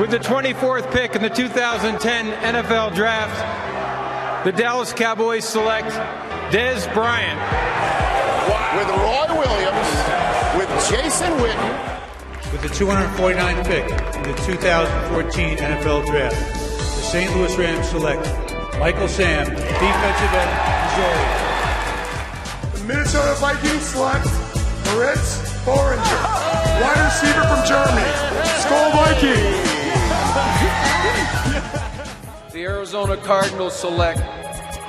With the 24th pick in the 2010 NFL Draft, the Dallas Cowboys select Dez Bryant. With Roy Williams, with Jason Witten. With the 249th pick in the 2014 NFL Draft, the St. Louis Rams select Michael Sam, defensive end, Missouri. The Minnesota Vikings select Moritz Boringer, wide receiver from Germany. Skull Viking. The Arizona Cardinals select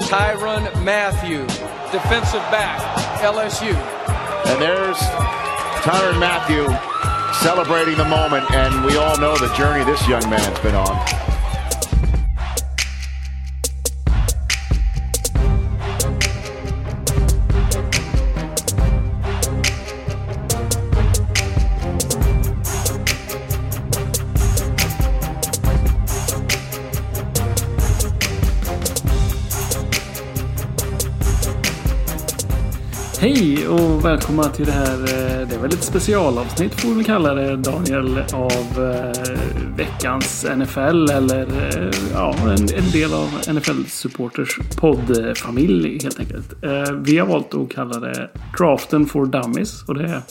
Tyron Matthew, defensive back, LSU. And there's Tyron Matthew celebrating the moment, and we all know the journey this young man's been on. Och välkomna till det här. Eh, det är väl ett specialavsnitt får vi väl kalla det Daniel av eh, veckans NFL eller eh, ja, en, en del av NFL Supporters poddfamilj helt enkelt. Eh, Vi har valt att kalla det Draften for Dummies och det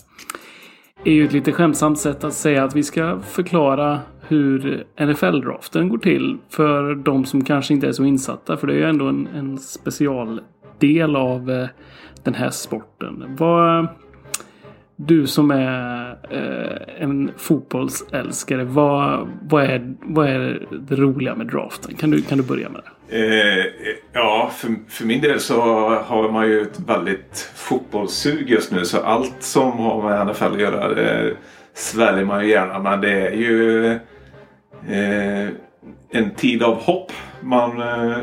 är ju ett lite skämtsamt sätt att säga att vi ska förklara hur NFL-draften går till för de som kanske inte är så insatta. För det är ju ändå en, en specialdel av eh, den här sporten. Vad, du som är eh, en fotbollsälskare, vad, vad, är, vad är det roliga med draften? Kan du, kan du börja med det? Eh, eh ja, för, för min del så har man ju ett väldigt fotbollssug just nu. Så allt som har med NFL att göra det sväljer man ju gärna. Men det är ju eh, en tid av hopp. Man eh,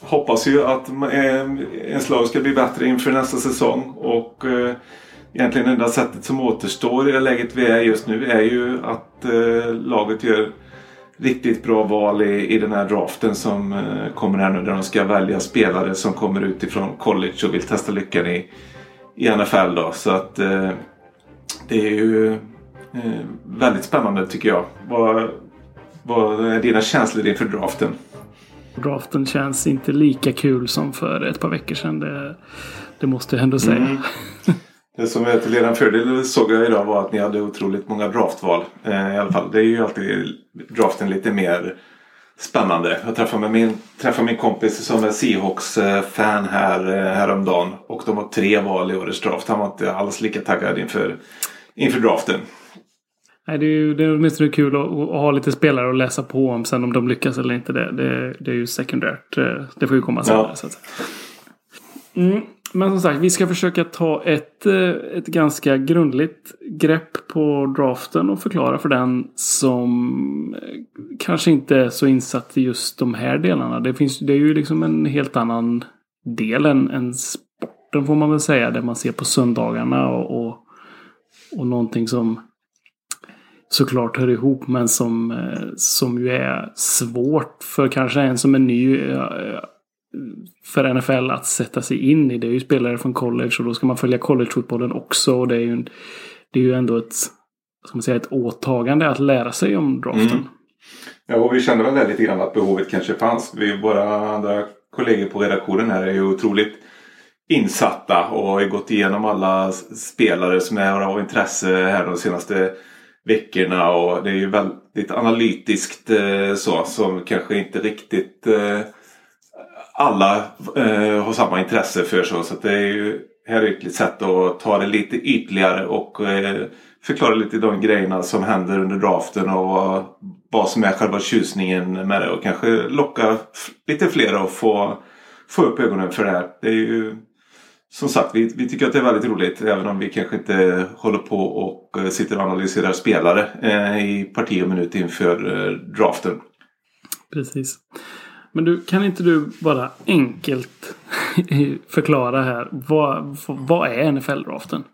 hoppas ju att eh, ens lag ska bli bättre inför nästa säsong. Och eh, egentligen enda sättet som återstår i det läget vi är just nu är ju att eh, laget gör riktigt bra val i, i den här draften som eh, kommer här nu där de ska välja spelare som kommer utifrån college och vill testa lyckan i, i NFL då. Så att eh, det är ju eh, väldigt spännande tycker jag. Vad, vad är dina känslor inför draften? Draften känns inte lika kul som för ett par veckor sedan. Det, det måste jag ändå säga. Mm. Det som är till er fördel såg jag idag var att ni hade otroligt många draftval. Eh, I alla fall. Det är ju alltid draften lite mer spännande. Jag träffade min, träffade min kompis som är Seahawks-fan här eh, häromdagen. Och de har tre val i årets draft. Han var inte alls lika taggad inför, inför draften. Nej, det är ju det är åtminstone kul att, att ha lite spelare att läsa på om sen om de lyckas eller inte. Det, det, det är ju sekundärt. Eh, Det får ju komma senare. Ja. Så att. Mm, men som sagt, vi ska försöka ta ett, eh, ett ganska grundligt grepp på draften och förklara för den som eh, kanske inte är så insatt i just de här delarna. Det, finns, det är ju liksom en helt annan del än, än sporten får man väl säga. Där man ser på söndagarna och, och, och någonting som såklart hör ihop men som, eh, som ju är svårt för kanske en som är ny eh, för NFL att sätta sig in i. Det är ju spelare från college och då ska man följa collegefotbollen också. Och det är ju, en- det är ju ändå ett, ska man säga, ett åtagande att lära sig om draften. Mm. Ja, och vi kände väl det lite grann att behovet kanske fanns. Vi, våra andra kollegor på redaktionen här är ju otroligt insatta och har ju gått igenom alla spelare som är av intresse här de senaste veckorna. Och det är ju väldigt analytiskt eh, så som kanske inte riktigt eh, alla eh, har samma intresse för. Så, så att det är ju här är ett sätt att ta det lite ytligare och eh, förklara lite de grejerna som händer under draften och vad, vad som är själva tjusningen med det och kanske locka lite fler att få, få upp ögonen för det här. Det är ju som sagt, vi, vi tycker att det är väldigt roligt även om vi kanske inte håller på och eh, sitter och analyserar spelare eh, i parti och minut inför eh, draften. Precis. Men du, kan inte du bara enkelt förklara här. Vad, vad är NFL-draften?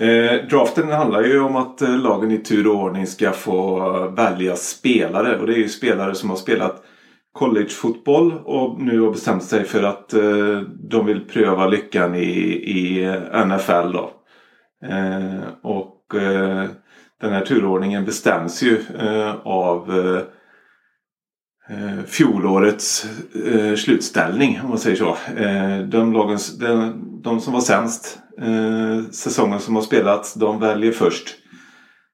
Eh, draften handlar ju om att eh, lagen i tur och ordning ska få eh, välja spelare. Och det är ju spelare som har spelat collegefotboll och nu har bestämt sig för att eh, de vill pröva lyckan i, i NFL. Då. Eh, och eh, den här turordningen bestäms ju eh, av eh, eh, fjolårets eh, slutställning om man säger så. Eh, de, lagens, de, de som var sämst eh, säsongen som har spelats de väljer först.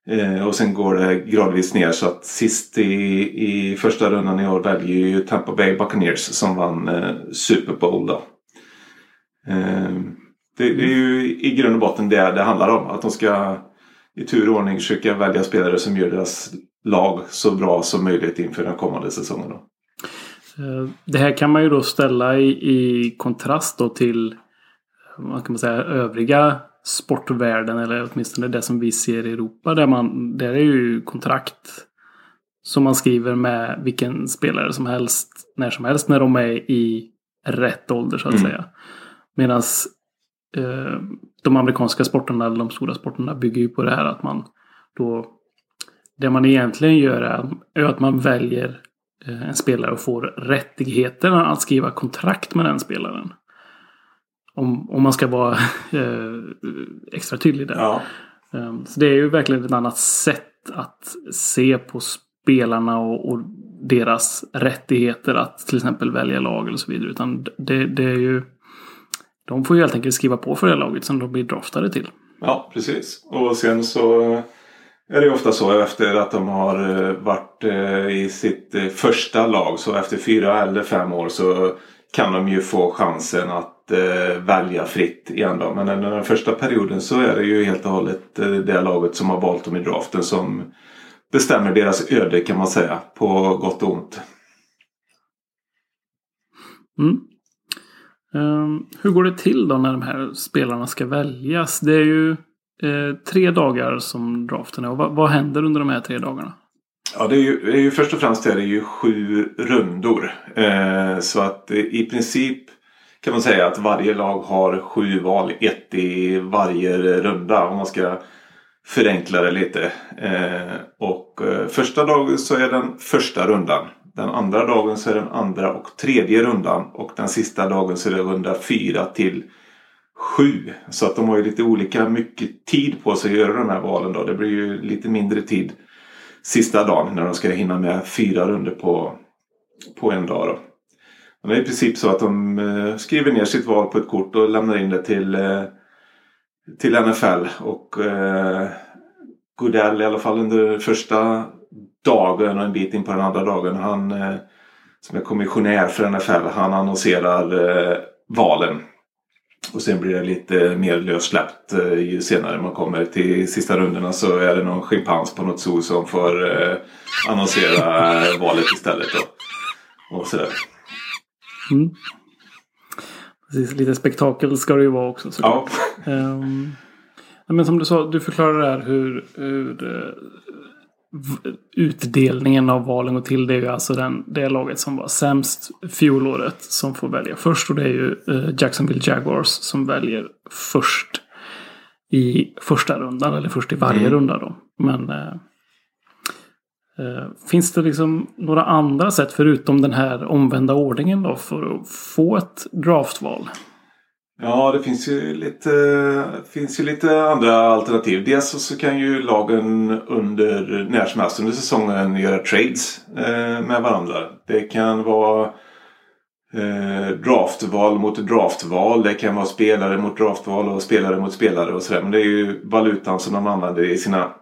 Eh, och sen går det gradvis ner så att sist i, i första rundan i år väljer ju Tampa Bay Buccaneers som vann eh, Super Bowl då. Eh, det, det, är ju i grund och botten det det handlar om. Att de ska i tur och ordning försöka välja spelare som gör deras lag så bra som möjligt inför den kommande säsongen. Då. Eh, det här kan man ju då ställa i, i kontrast då till vad kan man säga, övriga sportvärlden eller åtminstone det som vi ser i Europa. Där, man, där är ju kontrakt som man skriver med vilken spelare som helst när som helst när de är i rätt ålder så att mm. säga. Medan eh, de amerikanska sporterna eller de stora sporterna bygger ju på det här att man då det man egentligen gör är att man väljer eh, en spelare och får rättigheter att skriva kontrakt med den spelaren. Om, om man ska vara eh, extra tydlig där. Ja. Ehm, så det är ju verkligen ett annat sätt att se på spelarna och, och, deras rättigheter att till exempel välja lag eller så vidare. Utan det, det är ju de får ju helt enkelt skriva på för det laget som de blir draftade till. Ja, precis. Och sen så är det ofta så efter att de har eh, varit eh, i sitt eh, första lag så efter fyra eller fem år så kan de ju få chansen att eh, välja fritt igen då. Men under den första perioden så är det ju helt och hållet eh, det laget som har valt dem i draften som bestämmer deras öde kan man säga på gott och ont. Mm. Um, hur går det till då när de här spelarna ska väljas? Det är ju eh, tre dagar som draften är. Och vad, vad, händer under de här tre dagarna? Ja, det är ju, det är ju först och främst är det ju sju rundor. Eh, så att eh, i princip kan man säga att varje lag har sju val, ett i varje runda. Om man ska förenkla det lite. Eh, och eh, första dagen så är den första rundan. Den andra dagen så är den andra och tredje rundan. Och den sista dagen så är det runda fyra till sju. Så att de har ju lite olika mycket tid på sig att göra de här valen. Då. Det blir ju lite mindre tid sista dagen när de ska hinna med fyra runder på, på en dag. Då. Det är i princip så att de eh, skriver ner sitt val på ett kort och lämnar in det till, eh, till NFL. Och eh, Godell i alla fall under första dagen och en bit in på den andra dagen. Han eh, som är kommissionär för NFL han annonserar eh, valen. Och sen blir det lite mer lössläppt eh, ju senare man kommer till sista rundorna så är det någon schimpans på något zoo som får eh, annonsera valet istället. Då. Och sådär. Mm. Precis, lite spektakel ska det ju vara också. Ja. Um, men som du sa, du förklarade där hur, hur utdelningen av valen går till. Det är ju alltså den, det laget som var sämst fjolåret som får välja först. Och det är ju uh, Jacksonville Jaguars som väljer först i första rundan. Eller först i varje mm. runda då. Men uh, Finns det liksom några andra sätt förutom den här omvända ordningen då för att få ett draftval? Ja, det finns ju lite, finns ju lite andra alternativ. Dels så kan ju lagen under när som helst under säsongen göra trades eh, med varandra. Det kan vara eh, draftval mot draftval. Det kan vara spelare mot draftval och spelare mot spelare och sådär. Men det är ju valutan som de använder i sina,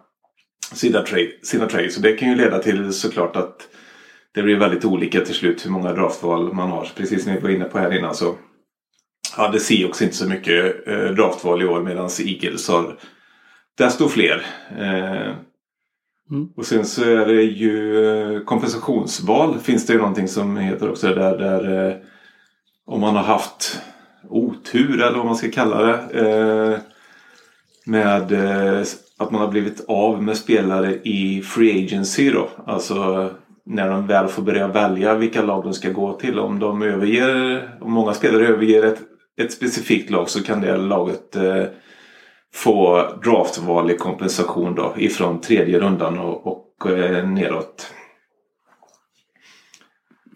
sina, trade, sina trades. Så det kan ju leda till såklart att det blir väldigt olika till slut hur många draftval man har. Precis som vi var inne på här innan så hade Seahawks inte så mycket eh, draftval i år medan Eagles har desto fler. Eh, mm. Och sen så är det ju eh, kompensationsval finns det ju någonting som heter också där, där eh, om man har haft otur eller vad man ska kalla det. Eh, med eh, att man har blivit av med spelare i Free Agency då. Alltså när de väl får börja välja vilka lag de ska gå till. Om de överger, om många spelare överger ett ett specifikt lag så kan det laget eh, få draftval i kompensation då ifrån tredje rundan och, och eh, neråt.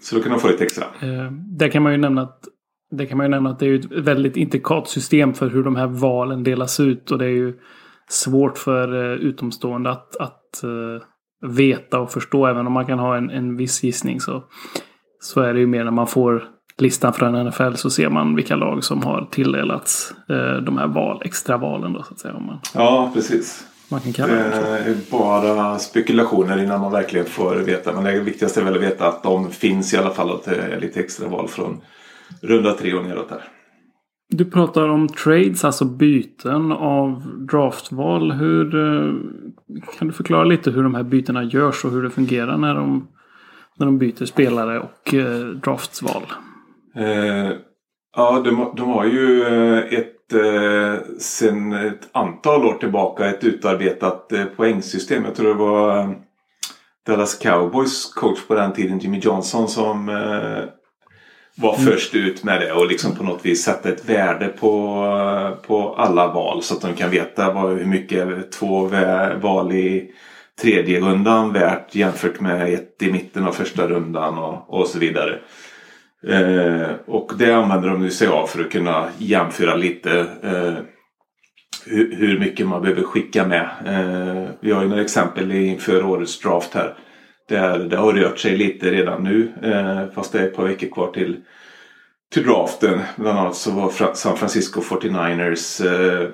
Så då kan de få lite extra. Eh, där kan man ju nämna att det kan man ju nämna att det är ett väldigt intrikat system för hur de här valen delas ut. Och det är ju svårt för eh, utomstående att, att eh, veta och förstå. Även om man kan ha en, en viss gissning så, så är det ju mer när man får listan från NFL så ser man vilka lag som har tilldelats eh, de här val, extra valen. Då, så att säga, om man, Ja, precis. man kan kalla Det är bara spekulationer innan man verkligen får veta. Men det viktigaste är väl att veta att de finns i alla fall och att det är lite extra val från runda tre och neråt där. Du pratar om trades, alltså byten av draftval. Hur, eh, kan du förklara lite hur de här bytena görs och hur det fungerar när de, när de byter spelare och eh, draftsval? Eh, ja, de, de har ju eh, ett eh, sen ett antal år tillbaka ett utarbetat eh, poängsystem. Jag tror det var eh, Dallas Cowboys coach på den tiden, Jimmy Johnson, som eh, var först ut med det och liksom på något vis sätta ett värde på, på alla val så att de kan veta vad, hur mycket två val i tredje rundan värt jämfört med ett i mitten av första rundan och, och så vidare. Eh, och det använder de sig av för att kunna jämföra lite eh, hur, hur mycket man behöver skicka med. Eh, vi har ju några exempel inför årets draft här. Där det har rört sig lite redan nu eh, fast det är ett par veckor kvar till, till draften. Bland annat så var San Francisco 49ers eh,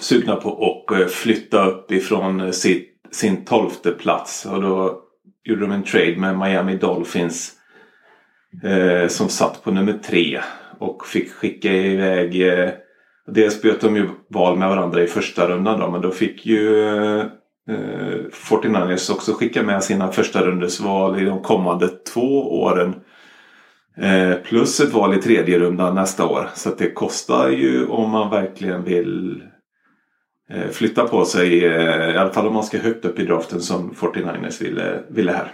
sugna på att eh, flytta upp ifrån sitt, sin tolfte plats. Och då gjorde de en trade med Miami Dolphins eh, som satt på nummer tre och fick skicka iväg eh, Dels bytte de ju val med varandra i första rundan då, men då fick ju eh, eh 49ers också skicka med sina första rundesval i de kommande två åren. Eh, plus ett val i tredje rundan nästa år. Så att det kostar ju om man verkligen vill eh, flytta på sig. Eh, I alla fall om man ska högt upp i draften som 49ers ville, ville här.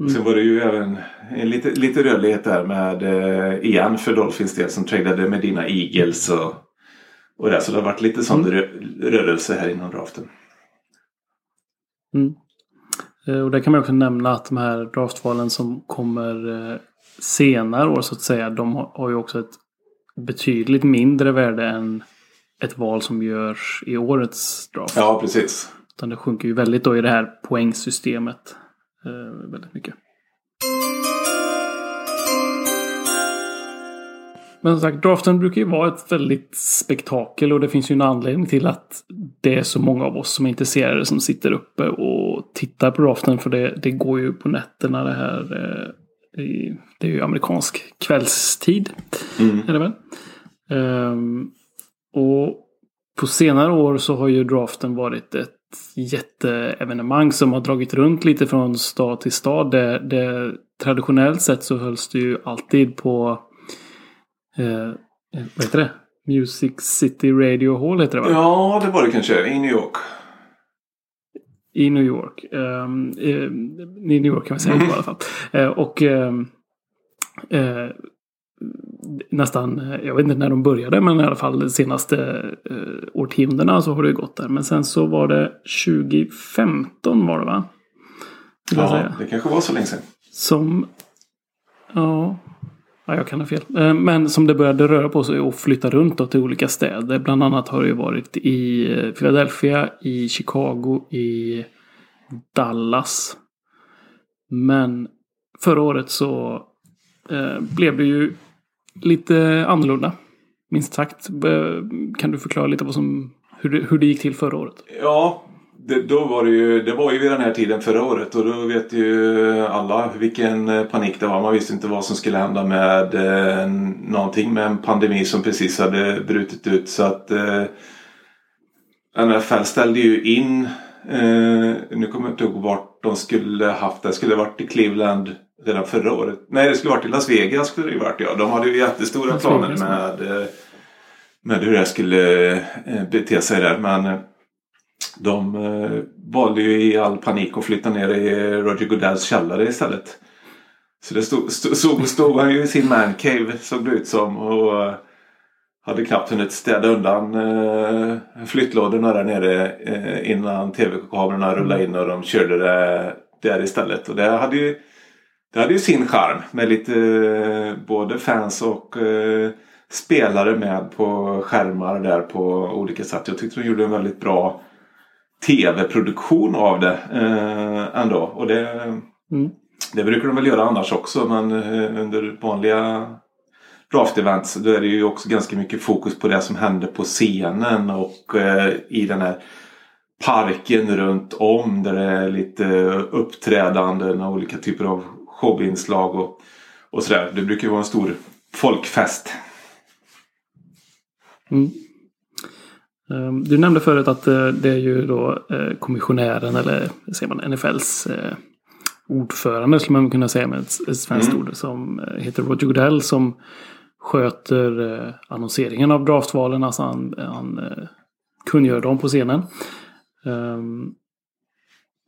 Mm. Sen var det ju även en lite, lite rörlighet där med eh, igen för Dolphins del som tradade med dina Eagles och, och det. Så det har varit lite sån rö, rörelse här inom draften. Mm. Eh, Och där kan man också nämna att de här draftvalen som kommer eh, senare år så att säga. De har har ju också ett betydligt mindre värde än ett val som görs i årets draft. Ja, precis. Utan det sjunker ju väldigt då i det här poängsystemet. Eh, väldigt mycket. Men som sagt, draften brukar ju vara ett väldigt spektakel och det finns ju en anledning till att det är så många av oss som är intresserade som sitter uppe och tittar på draften. För det, det går ju på nätterna det här. eh, Det är ju amerikansk kvällstid. Är det väl? Ehm, och på senare år så har ju draften varit ett jätteevenemang som har dragit runt lite från stad till stad. Det, det, traditionellt sett så hölls det ju alltid på eh, vad heter det? Music City Radio Hall heter det va? Ja, det var det kanske. I New York. I New York. Eh, I New York kan man säga i alla fall. Eh, och ehm, eh, nästan, eh, jag vet inte när de började, men i alla fall de senaste eh, årtiondena så har det ju gått där. Men sen så var det 2015 var det va? Vill Ja, det kanske var så länge sedan. Som, ja, ja, jag kan ha fel. Eh, Men som det började röra på sig och flytta runt då till olika städer. Bland annat har det ju varit i eh, Philadelphia, i Chicago, i Dallas. Men förra året så eh, blev det ju lite annorlunda. Minst sagt. Kan du förklara lite vad som, hur, det, hur det gick till förra året? Ja, det, då var det ju, det var ju vid den här tiden förra året och då vet ju alla vilken eh, panik det var. Man visste inte vad som skulle hända med eh, någonting med en pandemi som precis hade brutit ut. Så att eh, NFL ställde ju in, eh, nu kommer jag inte ihåg vart de skulle haft det. skulle varit i Cleveland redan förra året. Nej, det skulle varit i Las Vegas skulle det ju varit ja. De hade ju jättestora Las planer Vegas, med, eh, med hur det skulle eh, bete sig där. Men eh, de valde ju i all panik att flytta ner i Roger Goodells källare istället. Så det stod, stod, stod, han ju i sin mancave såg det ut som. Och hade knappt hunnit städa undan eh, flyttlådorna där nere eh, innan tv-kamerorna rullade in och de körde det där istället. Och det hade ju, det hade ju sin charm med lite eh, både fans och eh, spelare med på skärmar där på olika sätt. Jag tyckte de gjorde en väldigt bra tv-produktion av det eh, ändå. Och det, mm. det brukar de väl göra annars också men under vanliga draft events då är det ju också ganska mycket fokus på det som händer på scenen och eh, i den här parken runt om där det är lite uppträdanden och olika typer av showinslag och, och sådär. Det brukar ju vara en stor folkfest. Mm. Ehm, du nämnde förut att eh, det är ju då eh, kommissionären eller säger man NFLs eh, ordförande skulle man kunna säga med ett svenskt mm. ord som heter Roger Goodell som sköter annonseringen av draftvalen. Alltså han, han kungör dem på scenen. Um,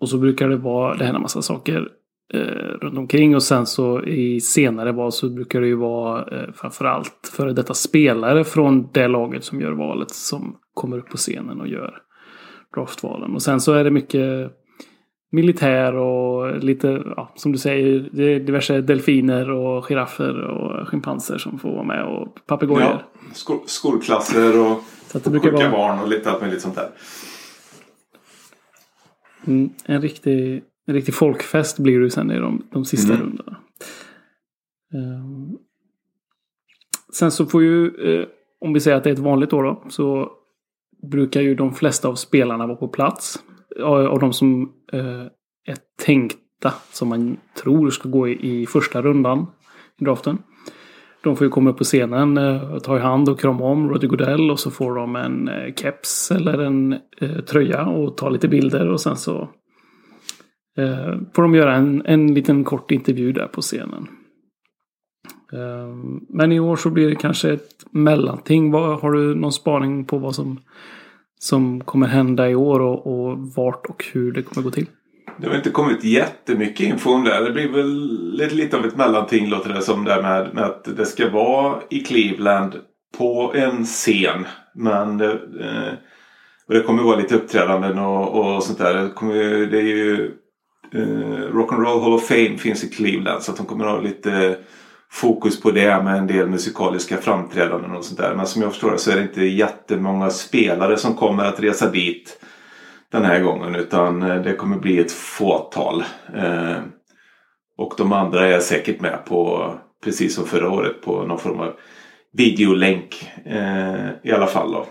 och så brukar det vara, det händer massa saker eh, runt omkring och sen så i senare val så brukar det ju vara eh, framförallt före detta spelare från det laget som gör valet som kommer upp på scenen och gör draftvalen. Och sen så är det mycket militär och lite, ja, som du säger, det är diverse delfiner och giraffer och schimpanser som får vara med och papegojor. Ja, skol skolklasser och sjuka vara... barn och lite allt möjligt sånt där. Mm, en, riktig, en riktig folkfest blir det sen i de, de sista mm. rundorna. Um, sen så får ju, eh, om vi säger att det är ett vanligt år då, så brukar ju de flesta av spelarna vara på plats. Av de som eh, är tänkta, som man tror ska gå i, i första rundan i draften. De får ju komma upp på scenen, eh, ta i hand och krama om Roger Goodell och så får de en eh, keps eller en eh, tröja och ta lite bilder och sen så eh, får de göra en, en liten kort intervju där på scenen. Eh, men i år så blir det kanske ett mellanting. Vad, har du någon spaning på vad som, som kommer hända i år och, och vart och hur det kommer gå till? Det har inte kommit jättemycket info om det. Det blir väl lite, lite av ett mellanting låter det som Det med, med att det ska vara i Cleveland på en scen. Men det, eh, och det kommer vara lite uppträdanden och, och sånt där. Det, kommer, det är ju eh, Rock'n'Roll Hall of Fame finns i Cleveland så att de kommer ha lite fokus på det med en del musikaliska framträdanden och sånt där. Men som jag förstår det så är det inte jättemånga spelare som kommer att resa dit den här gången utan eh, det kommer bli ett fåtal. Eh, och de andra är säkert med på, precis som förra året, på någon form av videolänk eh, i alla fall. Då.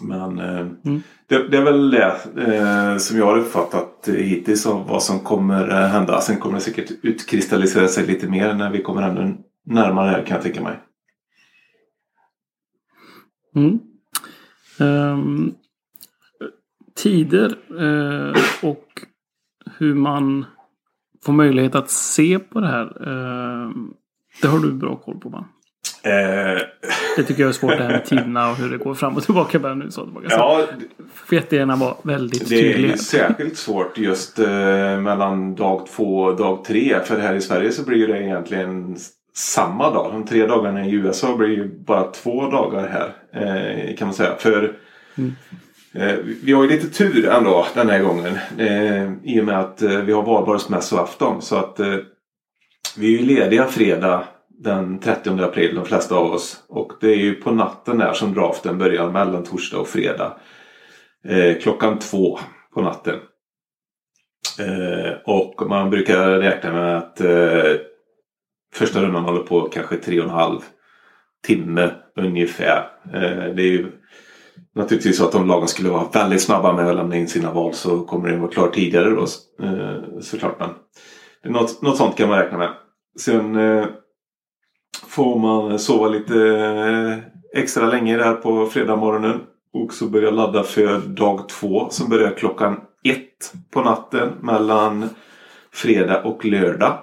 Men eh, mm det, det, är väl det eh, som jag har uppfattat hittills av vad som kommer eh, hända. Sen kommer det säkert utkristallisera sig lite mer när vi kommer ännu närmare här kan jag tänka mig. Mm. Um, tider uh, och hur man får möjlighet att se på det här. Uh, det har du bra koll på va? Eh. Det tycker jag är svårt det här med tiderna och hur det går fram och tillbaka. Bara nu, så tillbaka. Ja, får jättegärna vara väldigt det tydliga. Det är särskilt svårt just eh, mellan dag två och dag tre. För här i Sverige så blir det egentligen samma dag. De tre dagarna i USA blir ju bara två dagar här. Eh, kan man säga. För mm. Eh, vi har ju lite tur ändå den här gången. Eh, I och med att vi har valborgsmässoafton. Så att vi är ju lediga fredag den 30 april de flesta av oss. Och det är ju på natten där som draften börjar mellan torsdag och fredag. Eh, klockan två på natten. Eh, och man brukar räkna med att eh, första rundan håller på kanske tre och en halv timme ungefär. det är ju naturligtvis så att om lagen skulle vara väldigt snabba med att lämna in sina val så kommer det vara klart tidigare då eh, såklart. Men något, något sånt kan man räkna med. Sen eh, får man sova lite eh, extra länge där på fredag morgonen och så börja ladda för dag två som börjar klockan ett på natten mellan fredag och lördag.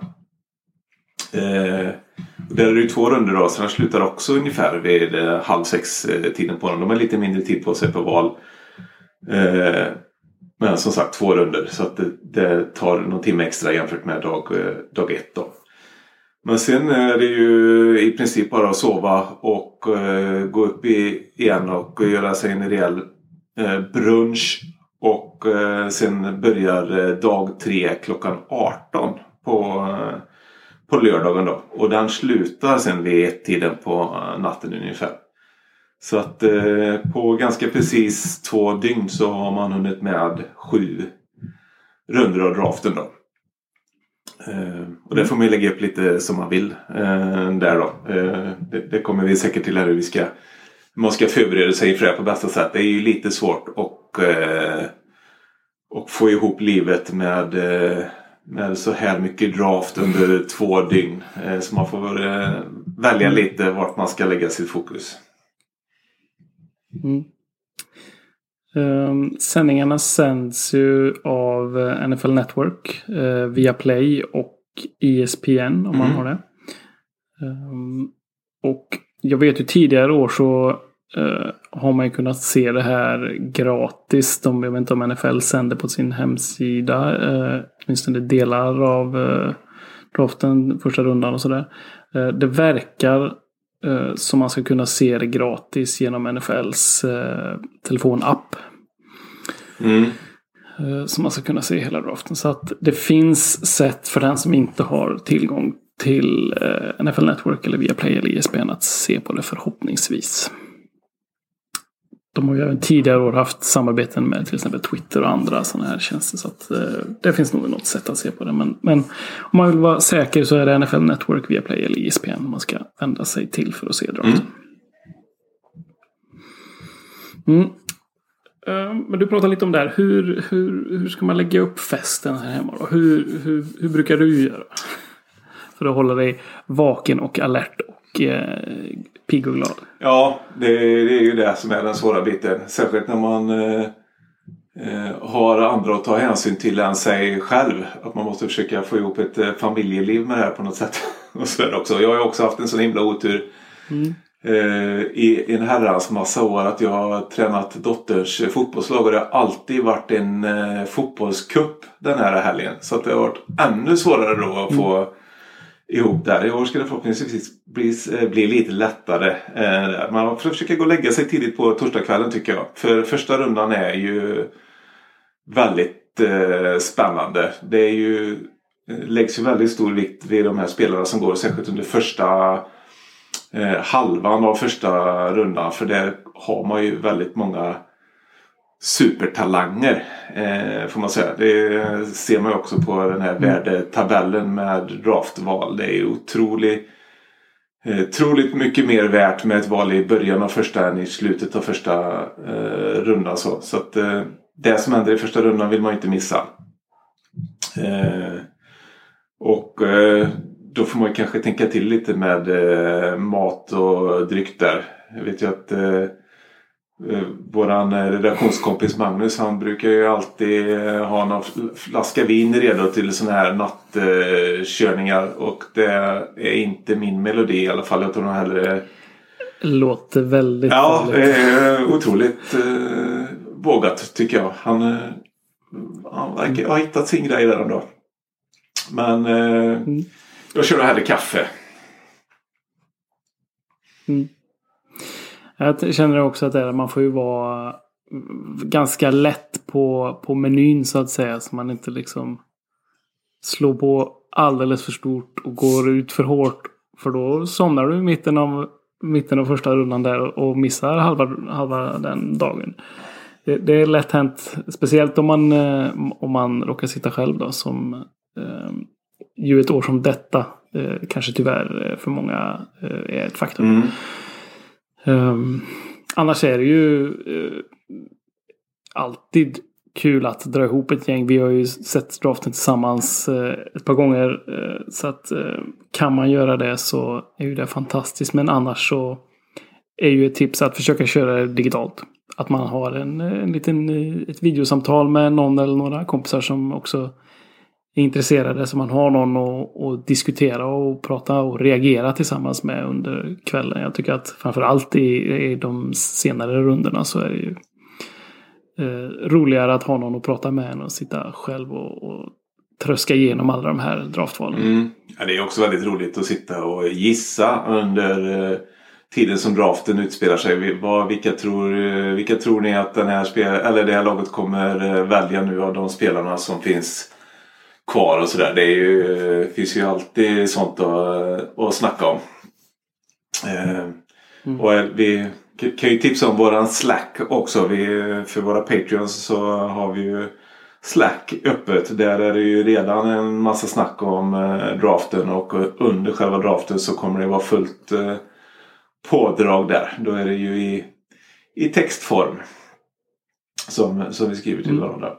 Eh, där är det ju två runder då så den slutar också ungefär vid eh, halv sex eh, tiden på den. De har lite mindre tid på sig på val. Eh, men som sagt två runder så att det, det, tar någon timme extra jämfört med dag, eh, dag ett då. Men sen är det ju i princip bara att sova och eh, gå upp igen och göra sig en rejäl eh, brunch. Och eh, sen börjar eh, dag tre klockan 18 på eh, på lördagen då. Och den slutar sen vid ett tiden på natten ungefär. Så att på ganska precis två dygn så har man hunnit med sju rundor av draften då. Eh, och det får man ju lägga upp lite som man vill eh, där då. Eh, det, det, kommer vi säkert till här hur vi ska man ska förbereda sig för det på bästa sätt. Det är ju lite svårt att eh, och få ihop livet med, eh, med så här mycket draft under två dygn. Eh, så man får eh, välja lite vart man ska lägga sitt fokus. Mm. Um, sändningarna sänds ju av NFL Network uh, via Play och ESPN om mm. man har det. Um, och jag vet ju tidigare år så uh, har man ju kunnat se det här gratis. De, jag vet inte om NFL sänder på sin hemsida. Uh, åtminstone delar av uh, draften, första rundan och sådär. Det verkar uh, som man ska kunna se det gratis genom NFLs uh, telefonapp. Mm. Så man ska kunna se hela draften. Så att det finns sätt för den som inte har tillgång till NFL Network eller via Play eller ESPN att se på det förhoppningsvis. De har ju även tidigare år haft samarbeten med till exempel Twitter och andra sådana här tjänster. Så att, eh, det finns nog något sätt att se på det. Men, men, om man vill vara säker så är det NFL Network, Viaplay eller ESPN man ska vända sig till för att se draften. Mm. Mm. Men du pratade lite om det här. Hur, hur, hur ska man lägga upp festen här hemma? Då? Hur, hur, hur brukar du göra? För att hålla dig vaken och alert och eh, pigg och glad. Ja, det, det, är ju det som är den svåra biten. Särskilt när man eh, eh, har andra att ta hänsyn till än sig själv. Att man måste försöka få ihop ett eh, familjeliv med det här på något sätt. och så också. Jag har ju också haft en sån himla otur. Mm. Eh, i en herrans massa år att jag har tränat dotters fotbollslag och det har alltid varit en eh, fotbollskupp den här helgen. Så att det har varit ännu svårare då att få mm ihop där. I år ska det förhoppningsvis bli, bli eh, lite lättare. Eh, man får försöka gå och lägga sig tidigt på torsdagskvällen tycker jag. För första rundan är ju väldigt eh, spännande. Det är ju, eh, läggs ju väldigt stor vikt vid de här spelarna som går särskilt under första halvan av första rundan. För där har man ju väldigt många supertalanger. Eh, får man säga. Det ser man också på den här mm. värdetabellen med draftval. Det är otroligt, eh, otroligt mycket mer värt med ett val i början av första än i slutet av första eh, rundan. Så, så att, eh, det som händer i första rundan vill man inte missa. Eh, och eh, då får man kanske tänka till lite med eh, mat och dryck där. Jag vet ju att Eh, våran eh, redaktionskompis Magnus han brukar ju alltid eh, ha någon flaska vin redo till sådana här nattkörningar. Och det är inte min melodi i alla fall. Jag tror nog hellre... Låter väldigt Ja, eh, otroligt eh, vågat tycker jag. Han, eh, han verkar ha hittat sin grej där ändå. Men eh, mm. jag kör hellre kaffe. Mm. Jag känner också att det är, man får ju vara ganska lätt på, på menyn så att säga. Så man inte liksom slår på alldeles för stort och går ut för hårt. För då somnar du i mitten av, mitten av första rundan där och missar halva, halva den dagen. Det, det är lätt hänt. Speciellt om man, eh, om man råkar sitta själv då. Som eh, ju ett år som detta eh, kanske tyvärr eh, för många eh, är ett faktum. Mm. Um, annars är det ju uh, alltid kul att dra ihop ett gäng. Vi har ju sett draften tillsammans uh, ett par gånger. Uh, så att kan man göra det så är ju det fantastiskt. Men annars så är ju ett tips att försöka köra det digitalt. Att man har en, en liten, ett videosamtal med någon eller några kompisar som också är intresserade så man har någon att, att, diskutera och prata och reagera tillsammans med under kvällen. Jag tycker att framförallt i, i de senare rundorna så är det ju eh, roligare att ha någon att prata med än att sitta själv och, och tröska igenom alla de här draftvalen. Mm. Ja, det är också väldigt roligt att sitta och gissa under eh, tiden som draften utspelar sig. Vad, vilka, tror, eh, vilka tror ni att den här spel, eller det här laget kommer eh, välja nu av de spelarna som finns kvar och sådär. Det är ju, finns ju alltid sånt att, att snacka om. Eh, mm. Och vi kan ju tipsa om våran Slack också. Vi, för våra Patreons så har vi ju Slack öppet. Där är det ju redan en massa snack om eh, draften och under själva draften så kommer det vara fullt eh, pådrag där. Då är det ju i, i textform. Som, som vi skriver till mm.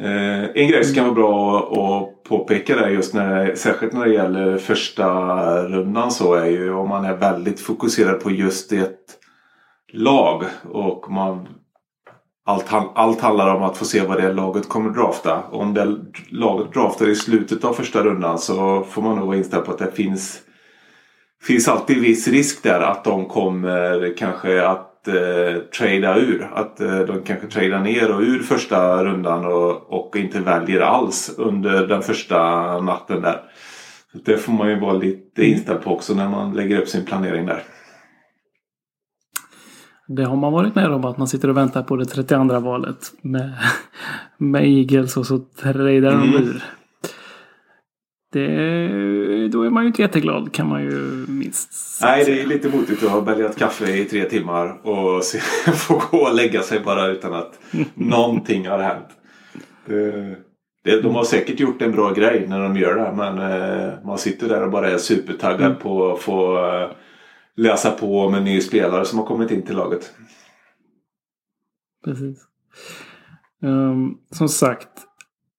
Eh, en grej som kan vara bra att påpeka där just när, särskilt när det gäller första rundan så är ju om man är väldigt fokuserad på just ett lag och man allt, allt handlar om att få se vad det laget kommer drafta. Om det laget draftar i slutet av första rundan så får man nog vara inställd på att det finns finns alltid viss risk där att de kommer kanske att eh, trada ur. Att eh, de kanske tradar ner och ur första rundan och, och inte väljer alls under den första natten där. Så det får man ju vara lite inställd på också när man lägger upp sin planering där. Det har man varit med om att man sitter och väntar på det 32 valet med, med Eagles och så tradar de mm. ur. Det, då är man ju inte jätteglad kan man ju minst Nej, det är lite motigt att ha bälgat kaffe i tre timmar och få gå och lägga sig bara utan att någonting har hänt. Det, de har säkert gjort en bra grej när de gör det men eh, man sitter där och bara är supertaggad mm. på att få eh, läsa på om en ny spelare som har kommit in till laget. Precis. Um, som sagt,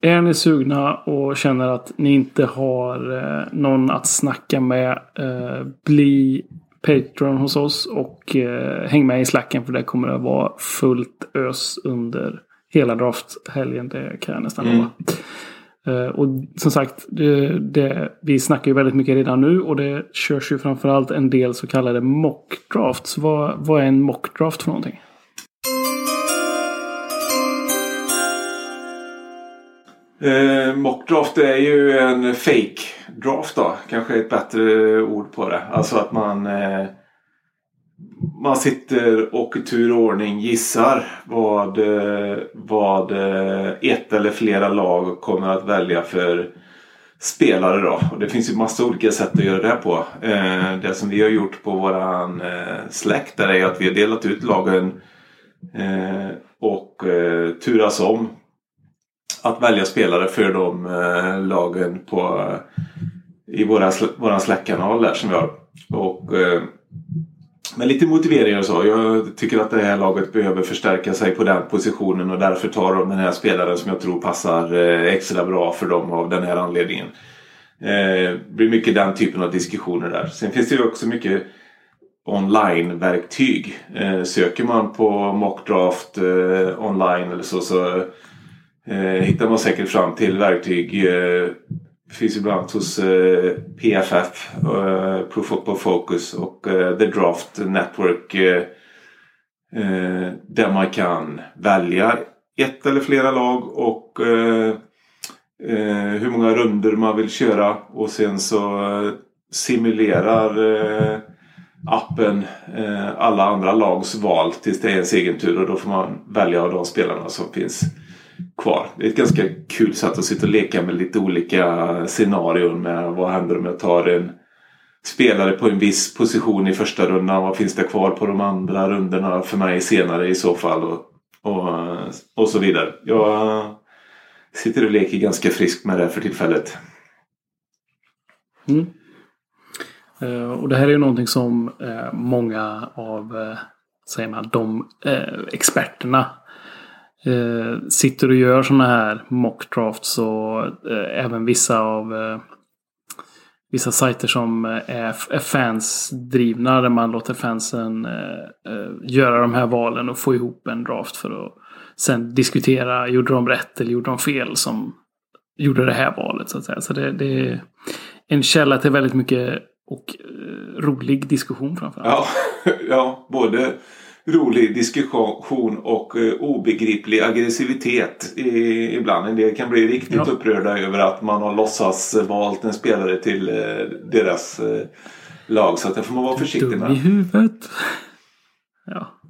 är ni sugna och känner att ni inte har eh, någon att snacka med. Eh, bli Patreon hos oss och eh, häng med i slacken för det kommer att vara fullt ös under hela drafthelgen. Det kan jag nästan lova. Mm. Och som sagt, det, det, vi snackar ju väldigt mycket redan nu och det körs ju framförallt en del så kallade mock drafts. Vad, vad är en mock draft för någonting? Eh, mockdraft är ju en fake draft då. Kanske ett bättre ord på det. Alltså att man eh, man sitter och i tur och ordning gissar vad, eh, vad eh, ett eller flera lag kommer att välja för spelare då. Och det finns ju massa olika sätt att göra det på. Eh, det som vi har gjort på våran eh, släkt är att vi har delat ut lagen och turas om att välja spelare för de eh, lagen på, eh, i våra, våran Slack-kanal där som vi har. Och, eh, med lite motiveringar och så. Jag tycker att det här laget behöver förstärka sig på den positionen och därför tar de den här spelaren som jag tror passar eh, extra bra för dem av den här anledningen. Eh, det blir mycket den typen av diskussioner där. Sen finns det ju också mycket online-verktyg. Eh, söker man på mockdraft online eller så, så eh, hittar man säkert fram till verktyg. Eh, finns ju bland annat hos eh, PFF, eh, Pro Football Focus och eh, The Draft Network. Eh, eh, där man kan välja ett eller flera lag och eh, eh, hur många runder man vill köra och sen så eh, simulerar appen alla andra lags val tills det är ens egen tur och då får man välja av de spelarna som finns kvar. Det är ett ganska kul sätt att sitta och leka med lite olika scenarion med vad händer om jag tar en spelare på en viss position i första rundan. Vad finns det kvar på de andra rundorna för mig senare i så fall och, och, och så vidare. Jag sitter och leker ganska friskt med det för tillfället. Mm. Eh, och det här är ju någonting som eh, många av eh, säger man, de experterna eh, sitter och gör sådana här mockdrafts och eh, även vissa av eh, vissa sajter som eh, är, är fansdrivna där man låter fansen eh, eh, göra de här valen och få ihop en draft för att sen diskutera, gjorde de rätt eller gjorde de fel som gjorde det här valet så att säga. Så det, det är en källa till väldigt mycket och eh, rolig diskussion framförallt. Ja, ja både rolig diskussion och eh, obegriplig aggressivitet i, ibland. En del kan bli riktigt ja. upprörda över att man har låtsas valt en spelare till eh, deras eh, lag. Så att det får man vara försiktig med. Dum i huvudet. Ja.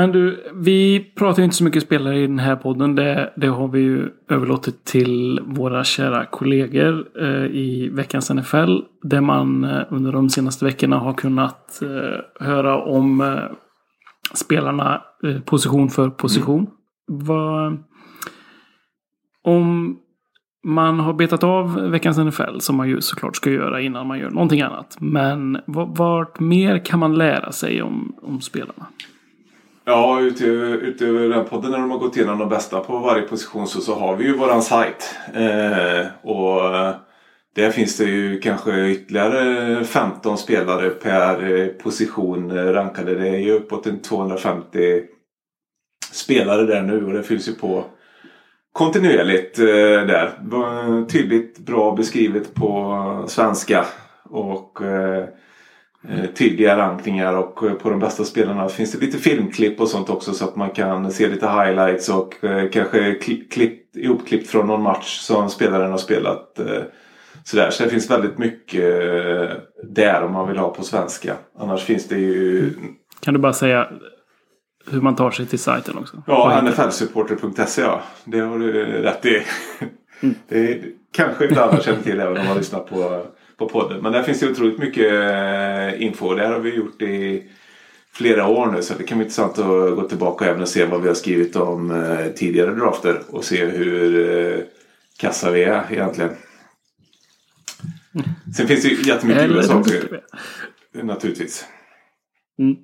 Men du, vi pratar ju inte så mycket spelare i den här podden. Det, det har vi ju överlåtit till våra kära kollegor eh, i veckans NFL. Där man eh, under de senaste veckorna har kunnat eh, höra om eh, spelarna eh, position för position. Mm. Vad, om man har betat av veckans NFL, som man ju såklart ska göra innan man gör någonting annat. Men vart mer kan man lära sig om, om spelarna? Ja, utöver, utöver den podden när de har gått igenom de bästa på varje position så, så har vi ju våran sajt. Eh, och eh, där finns det ju kanske ytterligare 15 spelare per eh, position eh, rankade. Det är ju uppåt en 250 spelare där nu och det fylls ju på kontinuerligt eh, där. Tydligt bra beskrivet på svenska. Och eh, eh, tydliga rankningar och eh, på de bästa spelarna finns det lite filmklipp och sånt också så att man kan se lite highlights och eh, kanske klipp, ihopklippt från någon match som spelaren har spelat. Sådär. Så det finns väldigt mycket där om man vill ha på svenska. Annars finns det ju... Kan du bara säga hur man tar sig till sajten också? Ja, nflsupporter.se ja. Det har du rätt i. Mm. Det är, kanske inte alla känner till även om man lyssnar på, på podden. Men där finns det otroligt mycket eh, info. Det har vi gjort i flera år nu. Så det kan vara intressant att gå tillbaka och även se vad vi har skrivit om eh, tidigare drafter. Och se hur eh, kassa vi är egentligen. Mm. Sen finns det ju jättemycket Eller saker. Naturligtvis. Mm.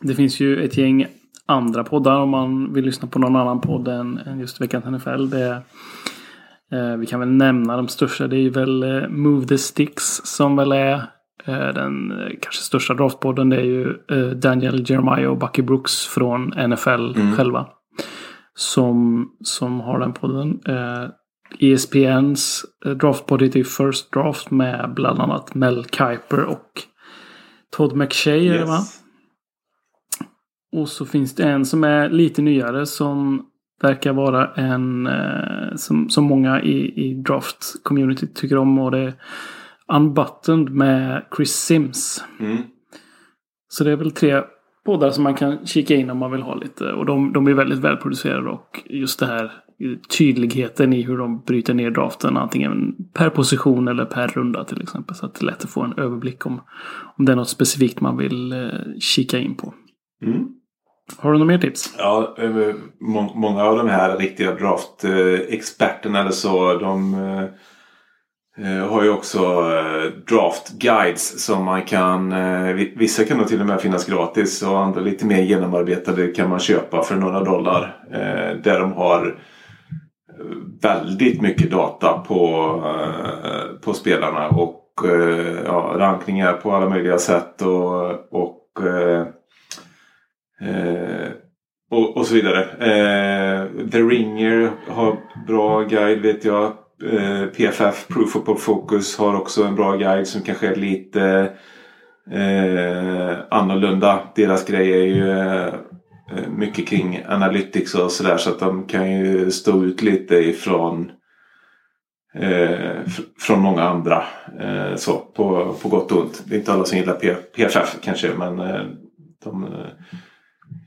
Det finns ju ett gäng andra poddar om man vill lyssna på någon annan podd än, just Veckans NFL. Det, eh, vi kan väl nämna de största. Det är väl eh, Move the Sticks som väl är eh, den eh, kanske största draftpodden. Det är ju eh, Daniel Jeremiah och Bucky Brooks från NFL mm. själva. Som, som har den podden. ESPNs eh, e draftpodd heter First Draft med bland annat Mel Kiper och Todd McShay. Yes. Och så finns det en som är lite nyare som verkar vara en eh, som, som många i, i draft-community tycker om. Och det är Unbuttoned med Chris Sims. Mm. Så det är väl tre poddar som man kan kika in om man vill ha lite. Och de, de är väldigt välproducerade och just det här tydligheten i hur de bryter ner draften. Antingen per position eller per runda till exempel. Så att det är lätt att få en överblick om, om det är något specifikt man vill eh, kika in på. Mm. Har du några mer tips? Ja, må många av de här riktiga draftexperterna eller så. De eh, har ju också eh, draftguides. som man kan... Eh, vissa kan nog till och med finnas gratis och andra lite mer genomarbetade kan man köpa för några dollar. Där de har väldigt mycket data på, på spelarna och ja, rankningar på alla möjliga sätt och, och Eh, och, och, så vidare. Eh, The Ringer har bra guide vet jag. Eh, PFF, Proof of Focus, har också en bra guide som kanske är lite eh, annorlunda. Deras grej är ju eh, eh mycket kring analytics och sådär så att de kan ju stå ut lite ifrån eh, från många andra. Eh, så på, på gott och ont. Det är inte alla som gillar P PFF kanske men eh, de eh,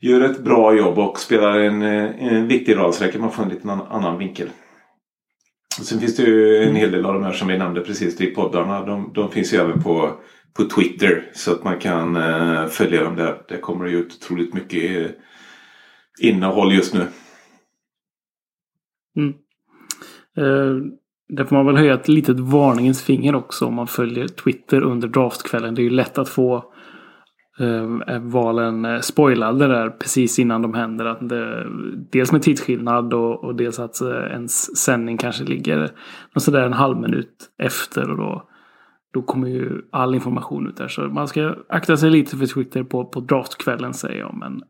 gör ett bra jobb och spelar en, eh, en viktig roll så där kan man få en liten annan vinkel. Och sen finns det ju en hel del av de här som vi nämnde precis i poddarna. De, de finns ju även på, på Twitter så att man kan eh, följa dem där. Det kommer ju ut otroligt mycket eh, innehåll just nu. Mm. Eh, där får man väl höja ett litet varningens finger också om man följer Twitter under draftkvällen. Det är ju lätt att få Ehm, eh, valen eh, spoilade där precis innan de händer. Att det, dels med tidsskillnad och, och dels att eh, ens sändning kanske ligger sådär en halv minut efter. Och då, då kommer ju all information ut där. Så man ska akta sig lite för Twitter på, på draftkvällen säger jag. Men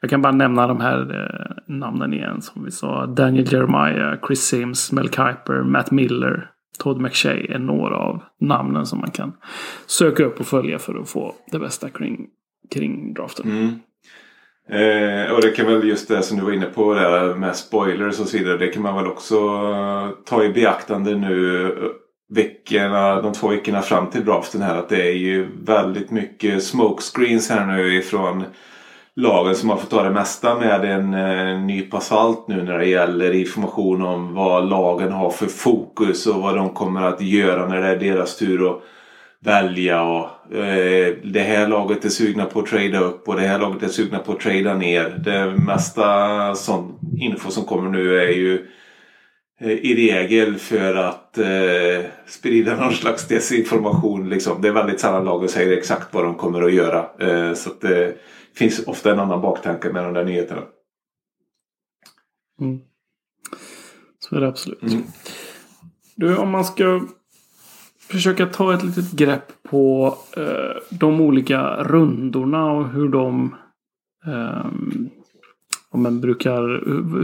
jag kan bara nämna de här eh, namnen igen som vi sa. Daniel Jeremiah, Chris Sims, Mel Kiper, Matt Miller, Todd McShay är några av namnen som man kan söka upp och följa för att få det bästa kring, kring draften. Mm. Eh, och det kan väl just det som du var inne på där med spoilers och så vidare. Det kan man väl också ta i beaktande nu eh, veckorna, de två veckorna fram till draften här att det är ju väldigt mycket smokescreens här nu ifrån lagen som har fått ta det mesta med en eh, nypa salt nu när det gäller information om vad lagen har för fokus och vad de kommer att göra när det är deras tur att välja. Och, eh, det här laget är sugna på att trada upp och det här laget är sugna på att trada ner. Det mesta sån info som kommer nu är ju eh, i regel för att eh, sprida någon slags desinformation. Liksom. Det är väldigt sällan lagen säger exakt vad de kommer att göra. Eh, så att, eh, finns ofta en annan baktanke med de där nyheterna. Mm. Så är det absolut. Mm. Du, om man ska försöka ta ett litet grepp på eh, de olika rundorna och hur de eh, om man brukar,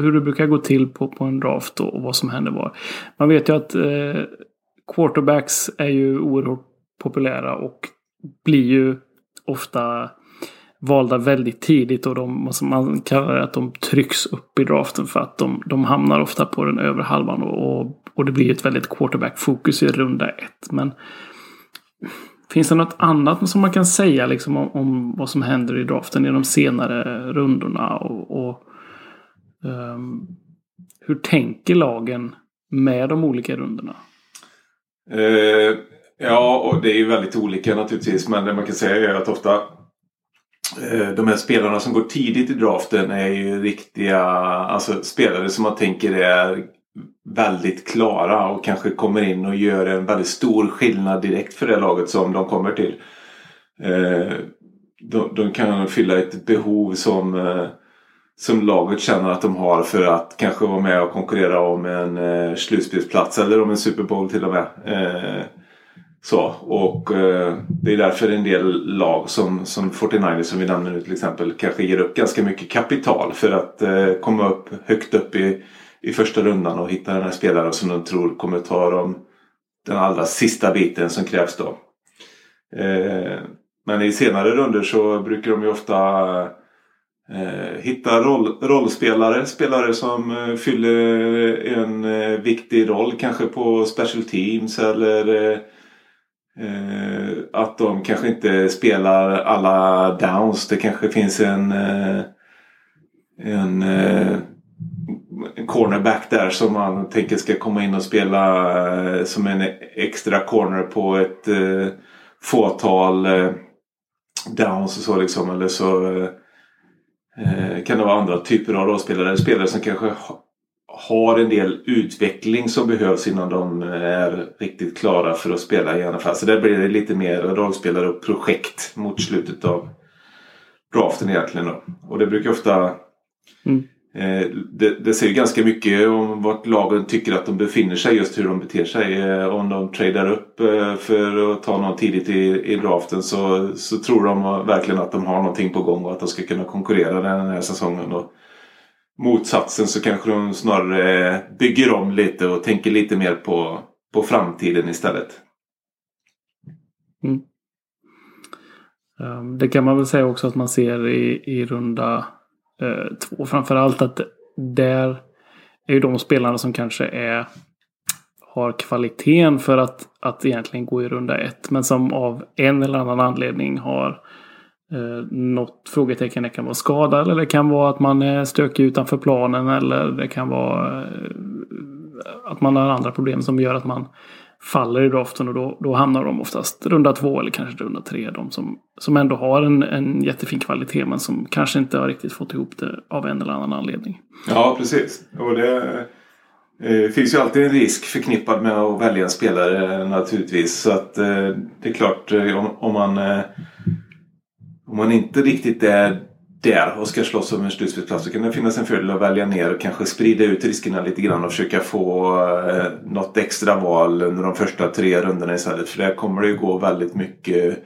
hur det brukar gå till på, på en draft och, och vad som händer var. Man vet ju att eh, quarterbacks är ju oerhört populära och blir ju ofta valda väldigt tidigt och de, alltså man kallar det att de trycks upp i draften för att de, de hamnar ofta på den övre halvan och, och det blir ett väldigt quarterback-fokus i runda ett. Men finns det något annat som man kan säga liksom om, om vad som händer i draften i de senare rundorna? Och, och um, hur tänker lagen med de olika rundorna? Uh, ja, och det är ju väldigt olika naturligtvis. Men det man kan säga är att ofta Eh, de här spelarna som går tidigt i draften är ju riktiga alltså spelare som man tänker är väldigt klara och kanske kommer in och gör en väldigt stor skillnad direkt för det laget som de kommer till. Eh, de, de kan fylla ett behov som, eh, som laget känner att de har för att kanske vara med och konkurrera om en slutspelsplats eller om en Super Bowl till och med. Så, och eh, det är därför en del lag som, som 49ers som vi nämner nu till exempel kanske ger upp ganska mycket kapital för att eh, komma upp högt upp i, i första rundan och hitta den här spelaren som de tror kommer ta dem den allra sista biten som krävs då. Eh, men i senare runder så brukar de ju ofta eh, hitta roll, rollspelare, spelare som eh, fyller en eh, viktig roll kanske på special teams eller eh, Eh, att de kanske inte spelar alla downs. Det kanske finns en, eh, en, eh, en cornerback där som man tänker ska komma in och spela eh, som en extra corner på ett eh, fåtal eh, downs och så liksom. Eller så eh, eh, kan det vara andra typer av rollspelare. Spelare som kanske har en del utveckling som behövs innan de är riktigt klara för att spela i NFL. Så där blir det lite mer rollspelare och projekt mot slutet av draften egentligen. Då. Och det brukar ofta... Mm. Eh, det, det säger ganska mycket om vart lagen tycker att de befinner sig, just hur de beter sig. Eh, om de tradar upp eh, för att ta någon tidigt i, i draften så, så tror de verkligen att de har någonting på gång och att de ska kunna konkurrera den här säsongen. Och, motsatsen så kanske de snarare eh, bygger om lite och tänker lite mer på, på framtiden istället. Mm. Ehm, det kan man väl säga också att man ser i, i runda eh, två. Framförallt att där är ju de spelarna som kanske är har kvaliteten för att, att egentligen gå i runda ett. Men som av en eller annan anledning har eh, något frågetecken. Det kan vara skada eller det kan vara att man är stökig utanför planen eller det kan vara eh, att man har andra problem som gör att man faller i draften och då, då hamnar de oftast runda två eller kanske runda tre. De som, som ändå har en, en jättefin kvalitet men som kanske inte har riktigt fått ihop det av en eller annan anledning. Ja, precis. Och det eh, finns ju alltid en risk förknippad med att välja en spelare naturligtvis. Så att eh, det är klart eh, om, om man eh, om man inte riktigt är där och ska slåss om en slutspelsplats så kan det finnas en fördel att välja ner och kanske sprida ut riskerna lite grann och försöka få eh, något extra val under de första tre rundorna istället. För där kommer det ju gå väldigt mycket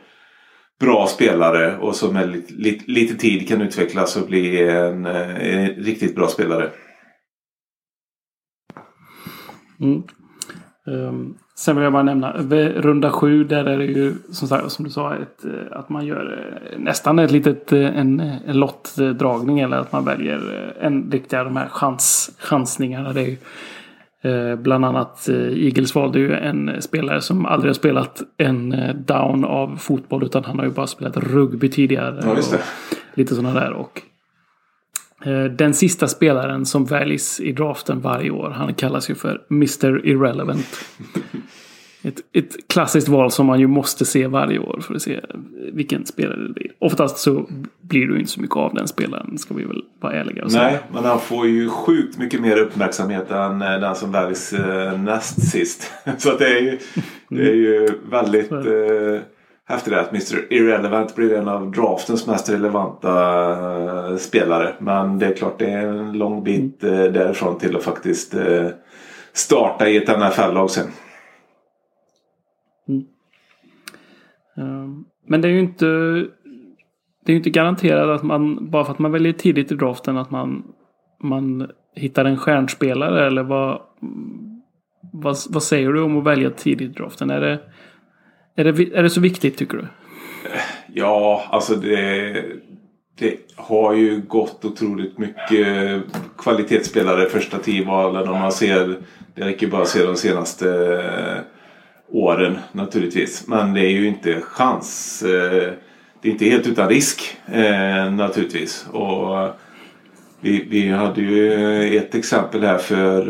bra spelare och som med lite, lite, lite tid kan utvecklas och bli en, eh, en riktigt bra spelare. Mm. Um, Sen vill jag bara nämna runda sju. Där är det ju som, sagt, som du sa ett, eh, att man gör eh, nästan ett litet eh, en, en lottdragning. Eller att man väljer en riktiga de här chans, chansningarna. Det är ju, Eh, bland annat eh, Eagles valde ju en spelare som aldrig har spelat en down av fotboll utan han har ju bara spelat rugby tidigare. Ja. Lite sådana där. Och den sista spelaren som väljs i draften varje år, han kallas ju för Mr. Irrelevant. Ett, ett klassiskt val som man ju måste se varje år för att se vilken spelare det blir. Oftast så blir det ju inte så mycket av den spelaren, ska vi väl vara ärliga och säga. Nej, men han får ju sjukt mycket mer uppmärksamhet än eh, den som väljs eh, näst sist. Så att det är ju, det är ju väldigt eh, häftigt att Mr Irrelevant blir en av draftens mest relevanta eh, spelare. Men det är klart det är en lång bit eh, därifrån till att faktiskt eh, starta i ett NFL-lag sen. Um, Men det är ju inte det är ju inte garanterat att man bara för att man väljer tidigt i draften att man, man hittar en stjärnspelare eller vad, vad, vad säger du om att välja tidigt i draften? Är det, är det, är det så viktigt tycker du? Ja, alltså det, det har ju gått otroligt mycket kvalitetsspelare första tio-valen om man ser, det räcker ju bara att se de senaste eh, åren naturligtvis. Men det är ju inte chans. Eh, det är inte helt utan risk eh, naturligtvis. Och vi, vi hade ju ett exempel här för,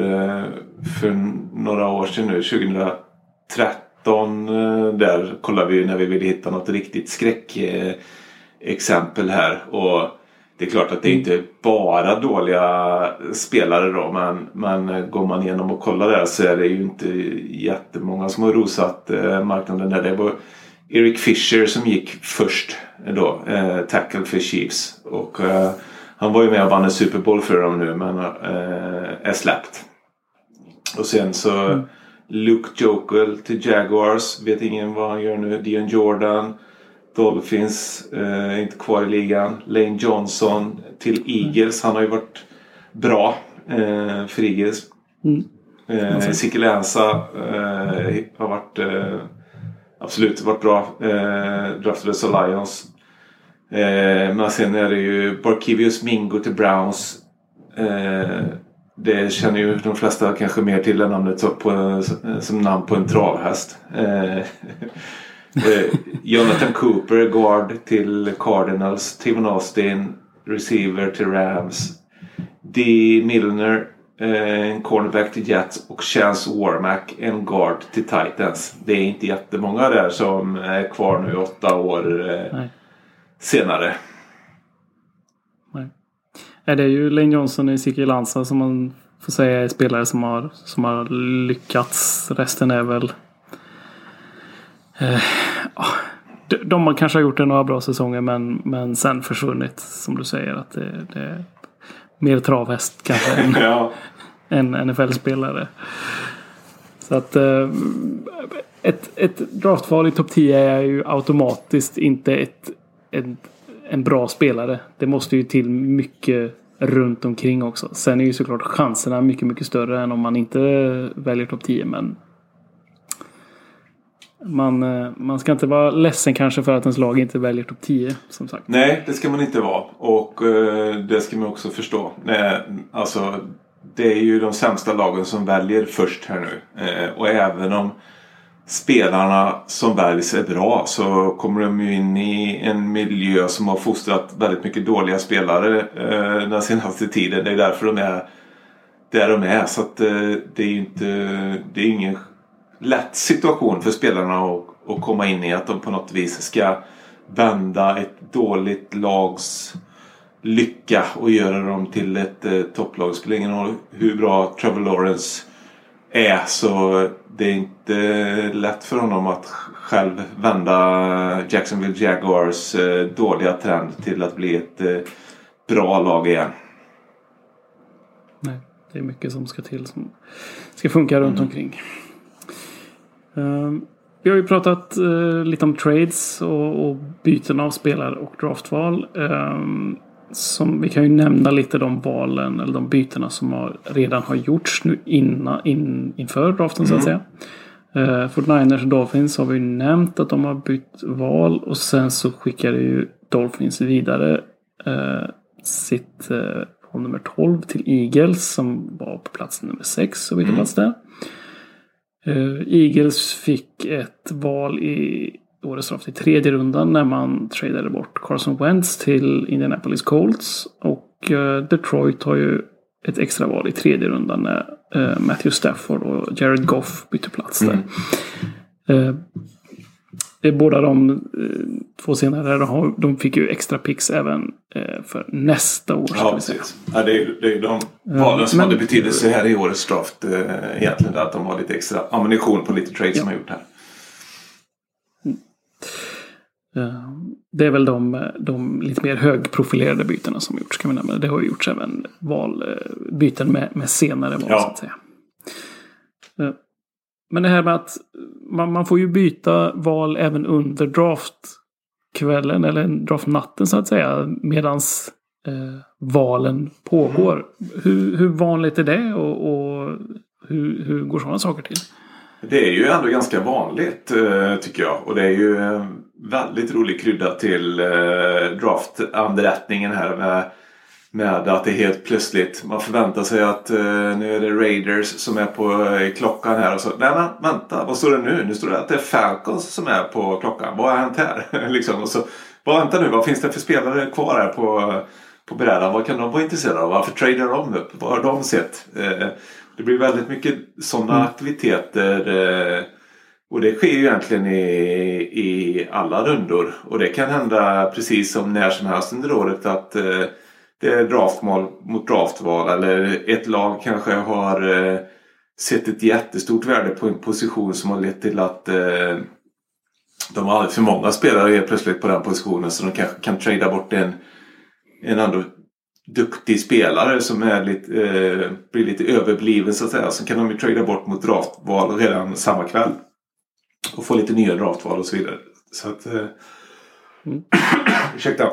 för några år sedan nu, 2013. 13 eh, Där kollade vi när vi ville hitta något riktigt skräckexempel här. Och det är klart att det är inte bara dåliga spelare då men, men går man igenom och kollar där så är det ju inte jättemånga som har rosat eh, marknaden där. Det var Eric Fisher som gick först då, eh, tackle för Chiefs. Och eh, han var ju med och vann en Super Bowl för dem nu men eh, är släppt. Och sen så mm. Luke Jokel till Jaguars. Vet ingen vad han gör nu. Dion Jordan. Dolphins. Eh, inte kvar i ligan. Lane Johnson till Eagles. Han har ju varit bra eh, för Eagles. Eh, Sikelensa eh, har varit eh, absolut varit bra. Eh, draftades av Lions. Eh, men sen är det ju Barkevius Mingo till Browns. Eh, det känner ju de flesta kanske mer till än namnet som, på, som namn på en travhäst. Eh, eh, Jonathan Cooper, guard till Cardinals. Tivon Austin, receiver till Rams. D. Milner, eh, en cornerback till Jets. Och Chance Warmack, en guard till Titans. Det är inte jättemånga där som är kvar nu åtta år eh, Nej. senare. Är det ju Lane Johnson och Ezekiel Lanza som man får säga är spelare som har, som har lyckats. Resten är väl... Eh, de, de har kanske gjort det några bra säsonger men, men sen försvunnit. Som du säger att det, det är mer travhäst kanske än, Ja. än NFL-spelare. Så att eh, ett, ett draftval i topp 10 är ju automatiskt inte ett, ett, en bra spelare. Det måste ju till mycket runt omkring också. Sen är ju såklart chanserna mycket, mycket större än om man inte väljer topp 10. Men man, eh, man ska inte vara ledsen kanske för att ens lag inte väljer topp 10. Som sagt. Nej, det ska man inte vara. Och eh, det ska man också förstå. Nej, alltså, det är ju de sämsta lagen som väljer först här nu. Eh, och även om spelarna som väljs är bra så kommer de ju in i en miljö som har fostrat väldigt mycket dåliga spelare eh, den senaste tiden. Det är därför de är där de är. Så att, eh, det är ju inte, det är ingen lätt situation för spelarna att, att komma in i. Att de på något vis ska vända ett dåligt lags lycka och göra dem till ett eh, topplag. Det spelar ingen roll hur bra Trevor Lawrence är så det är inte lätt för honom att själv vända Jacksonville Jaguars eh, dåliga trend till att bli ett eh, bra lag igen. Nej, det är mycket som ska till som ska funka runt omkring. Ehm, vi har ju pratat eh, lite om trades och, och byten av spelare och draftval. Ehm, som, vi kan ju nämna lite de valen eller de bytena som har, redan har gjorts nu innan, in, inför draften så att säga. Uh, Fort Niners och Dolphins har vi ju nämnt att de har bytt val och sen så skickade ju Dolphins vidare eh, sitt uh, från nummer 12 till Eagles som var på plats nummer 6 och bytte plats där. Uh, Eagles fick ett val i årets draft i tredje rundan när man tradade bort Carson Wentz till Indianapolis Colts. Och uh, Detroit har ju ett extra val i tredje rundan när uh, Matthew Stafford och Jared Goff bytte plats där. Mm. båda de två senare de, de fick ju extra picks även för nästa år. Ja, precis. Ja, det, är, det är de valen som Men- hade betydelse här i årets draft eh, egentligen. Att de har lite extra ammunition på lite trades som har gjort här. Eh, Det är väl de, de lite mer högprofilerade bytena som gjorts. Kan vi nämna. Det har ju gjorts även val, eh, med, med senare val Ja. så att säga. Eh, Men det här med att man, man får ju byta val även under draftkvällen eller draftnatten så att säga. Medans eh, valen pågår. Hur, hur vanligt är det och, och hur, hur går sådana saker till? Det är ju ändå ganska vanligt eh, tycker jag. Och det är ju eh, väldigt rolig krydda till eh, draftanrättningen här. Med, med att det helt plötsligt. Man förväntar sig att nu är det Raiders som är på klockan här. Och så, nej men vänta, vad står det nu? Nu står det att det är Falcons som är på klockan. Vad har hänt här? liksom, och så, vad, vänta nu, vad finns det för spelare kvar här på, på brädan? Vad kan de vara intresserade av? Varför tradar de upp? Vad har de sett? Det blir väldigt mycket sådana aktiviteter. Eh, och det sker ju egentligen i, i alla rundor. Och det kan hända precis som när som helst under året att eh, det är draftval mot draftval. Eller ett lag kanske har eh, sett ett jättestort värde på en position som har lett till att eh, de har alldeles för många spelare helt plötsligt på den positionen. Så de kanske kan trada bort en, en ändå duktig spelare som är lite, eh, blir lite överbliven så att säga. Så kan de ju trada bort mot draftval redan samma kväll. Och få lite nya draftval och så vidare. Så att... Eh, ursäkta.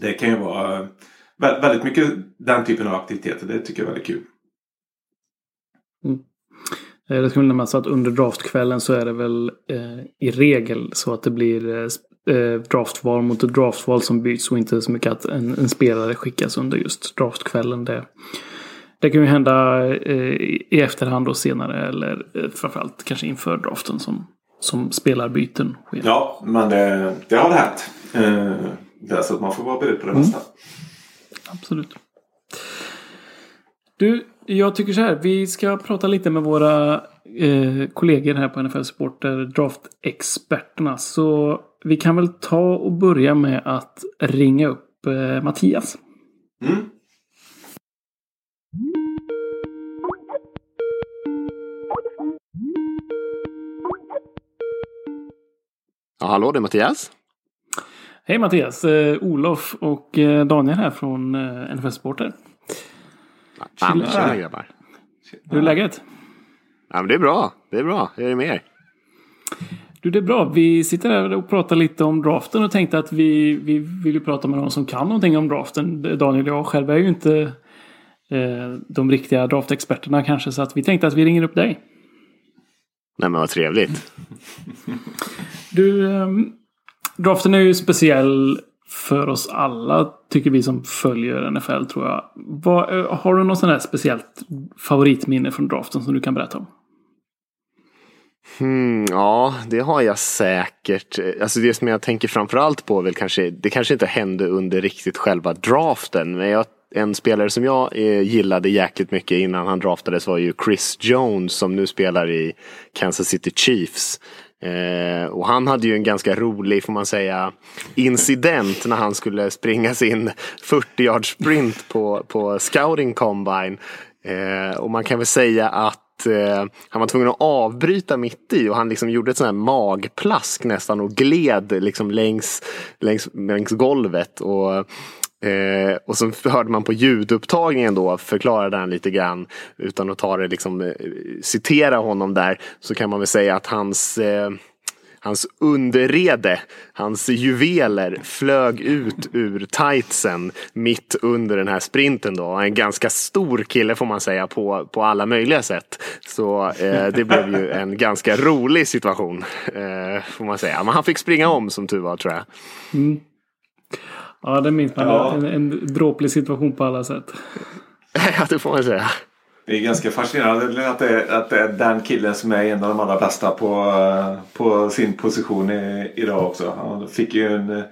Det kan ju vara eh, vä- väldigt mycket den typen av aktiviteter. Det tycker jag är väldigt kul. Eh, Det ska vi nämna så att under draftkvällen så är det väl eh, i regel så att det blir eh, draftval mot ett draftval som byts och inte så mycket att en, en spelare skickas under just draftkvällen. Det, det kan ju hända eh, i efterhand och senare eller eh, framförallt kanske inför draften som, som spelarbyten sker. Ja, men det, det har det hänt. Eh, det är så att man får vara beredd på det mesta. Absolut. Du, jag tycker så här. Vi ska prata lite med våra eh, kollegor här på NFL Supporter, draftexperterna. Så vi kan väl ta och börja med att ringa upp eh, Mattias. Mm. Ja, hallå, det är Mattias. Hej Mattias! Eh, Olof och eh, Daniel här från eh, NFL Supporter. Tjena. tjena grabbar. Hur är läget? Ja, men det är bra. Det är bra. Hur är det med er? Du, det är bra. Vi sitter här och pratar lite om draften och tänkte att vi, vi vill ju prata med någon som kan någonting om draften. Daniel och jag själva är ju inte eh, de riktiga draftexperterna kanske, så att vi tänkte att vi ringer upp dig. Nej, men vad trevligt. Du, ehm, draften är ju speciell för oss alla, tycker vi som följer NFL tror jag. Vad, eh, har du något sånt här speciellt favoritminne från draften som du kan berätta om? Hmm, ja, det har jag säkert. Alltså det som jag tänker framförallt på väl kanske, det kanske inte hände under riktigt själva draften. Men jag, en spelare som jag eh, gillade jäkligt mycket innan han draftades var ju Chris Jones som nu spelar i Kansas City Chiefs. Eh, och han hade ju en ganska rolig, får man säga, incident när han skulle springa sin 40 yards sprint på, på scouting combine. Eh, och man kan väl säga att eh, han var tvungen att avbryta mitt i och han liksom gjorde ett sånt här magplask nästan och gled liksom längs, längs, längs golvet. Och, eh, och så hörde man på ljudupptagningen då, förklarade han lite grann utan att ta det liksom, eh, citera honom där, så kan man väl säga att hans eh, Hans underrede, hans juveler flög ut ur tightsen mitt under den här sprinten då. En ganska stor kille får man säga på, på alla möjliga sätt. Så eh, det blev ju en ganska rolig situation eh, får man säga. Men han fick springa om som tur var tror jag. Ja, det minns man. Ja. En, en dråplig situation på alla sätt. ja, det får man säga. Det är ganska fascinerande att det, är, att det är den killen som är en av de allra bästa på, på sin position i, idag också. Han fick ju en eh,